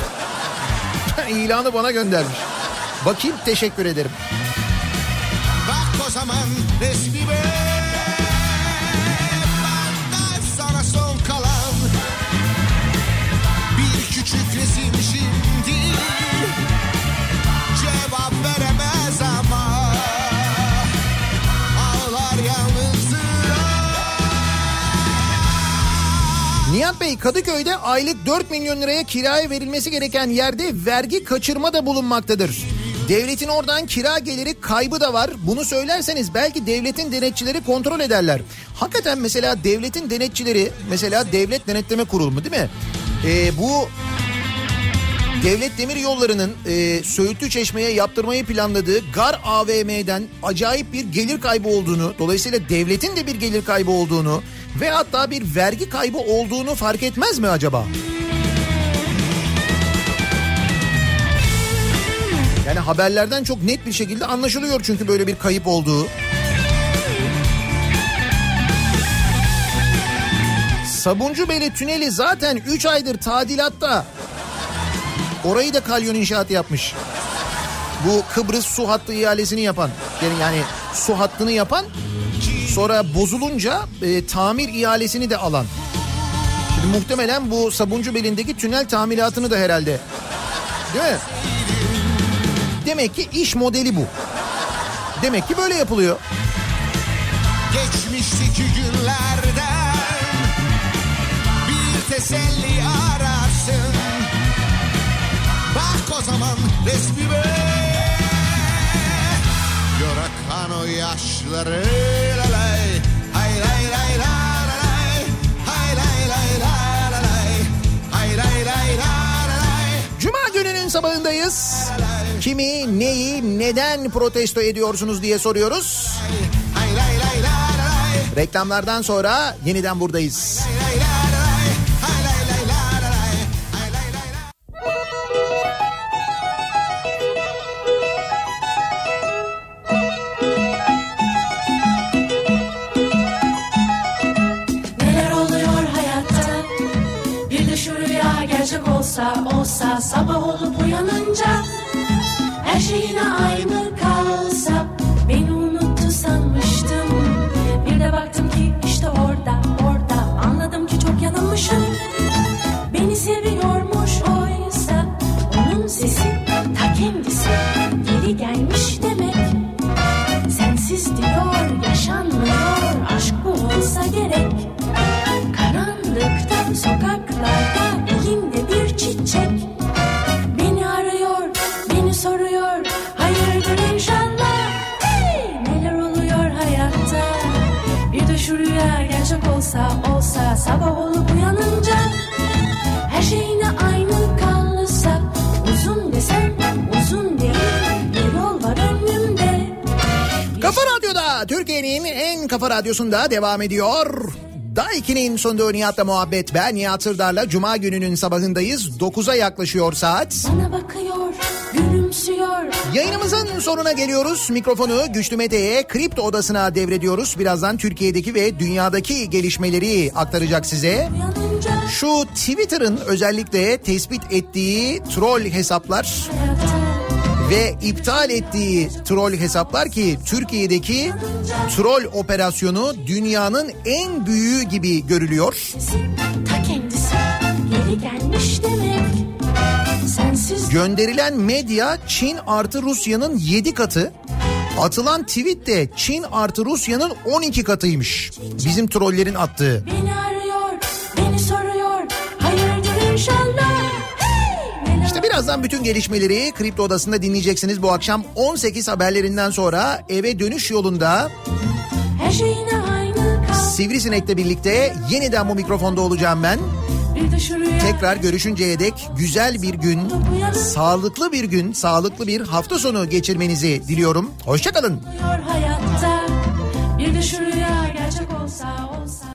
(laughs) İlanı bana göndermiş. Bakayım teşekkür ederim. Bak o zaman resmime Benden Nihat Bey Kadıköy'de aylık 4 milyon liraya kiraya verilmesi gereken yerde vergi kaçırma da bulunmaktadır. Devletin oradan kira geliri kaybı da var. Bunu söylerseniz belki devletin denetçileri kontrol ederler. Hakikaten mesela devletin denetçileri mesela devlet denetleme kurulu değil mi? Ee, bu Devlet Demir Yolları'nın e, Söğütlü Çeşme'ye yaptırmayı planladığı Gar AVM'den acayip bir gelir kaybı olduğunu, dolayısıyla devletin de bir gelir kaybı olduğunu ve hatta bir vergi kaybı olduğunu fark etmez mi acaba? Yani haberlerden çok net bir şekilde anlaşılıyor çünkü böyle bir kayıp olduğu. Sabuncubeli tüneli zaten 3 aydır tadilatta. Orayı da kalyon inşaat yapmış. Bu Kıbrıs su hattı ihalesini yapan yani su hattını yapan sonra bozulunca e, tamir ihalesini de alan. Şimdi muhtemelen bu Sabuncubeli'ndeki tünel tamiratını da herhalde. Değil mi? Demek ki iş modeli bu. Demek ki böyle yapılıyor. Geçmişteki günlerden bir teselli ararsın. Bak o zaman resmime Gör akan o yaşları Kimi, neyi, neden protesto ediyorsunuz diye soruyoruz. Reklamlardan sonra yeniden buradayız. Olsa olsa Sabah olup uyanınca şey yine aynı kalsa kafa radyosunda devam ediyor. Daiki'nin sonunda Nihat'la muhabbet ben Nihat Sırdar'la Cuma gününün sabahındayız. 9'a yaklaşıyor saat. bana bakıyor gülümsüyor Yayınımızın sonuna geliyoruz. Mikrofonu Güçlü Mete'ye kripto odasına devrediyoruz. Birazdan Türkiye'deki ve dünyadaki gelişmeleri aktaracak size. Şu Twitter'ın özellikle tespit ettiği troll hesaplar hayatta ve iptal ettiği troll hesaplar ki Türkiye'deki troll operasyonu dünyanın en büyüğü gibi görülüyor. ta kendisi geri gelmiş demek sensiz Gönderilen medya Çin artı Rusya'nın 7 katı. Atılan tweet de Çin artı Rusya'nın 12 katıymış. Bizim trollerin attığı. beni birazdan bütün gelişmeleri Kripto Odası'nda dinleyeceksiniz bu akşam 18 haberlerinden sonra eve dönüş yolunda her şey yine aynı kal Sivrisinek'le birlikte yeniden bu mikrofonda olacağım ben. Tekrar görüşünceye dek güzel bir gün, sağlıklı bir gün, sağlıklı bir hafta sonu geçirmenizi diliyorum. Hoşçakalın. bir rüya gerçek olsa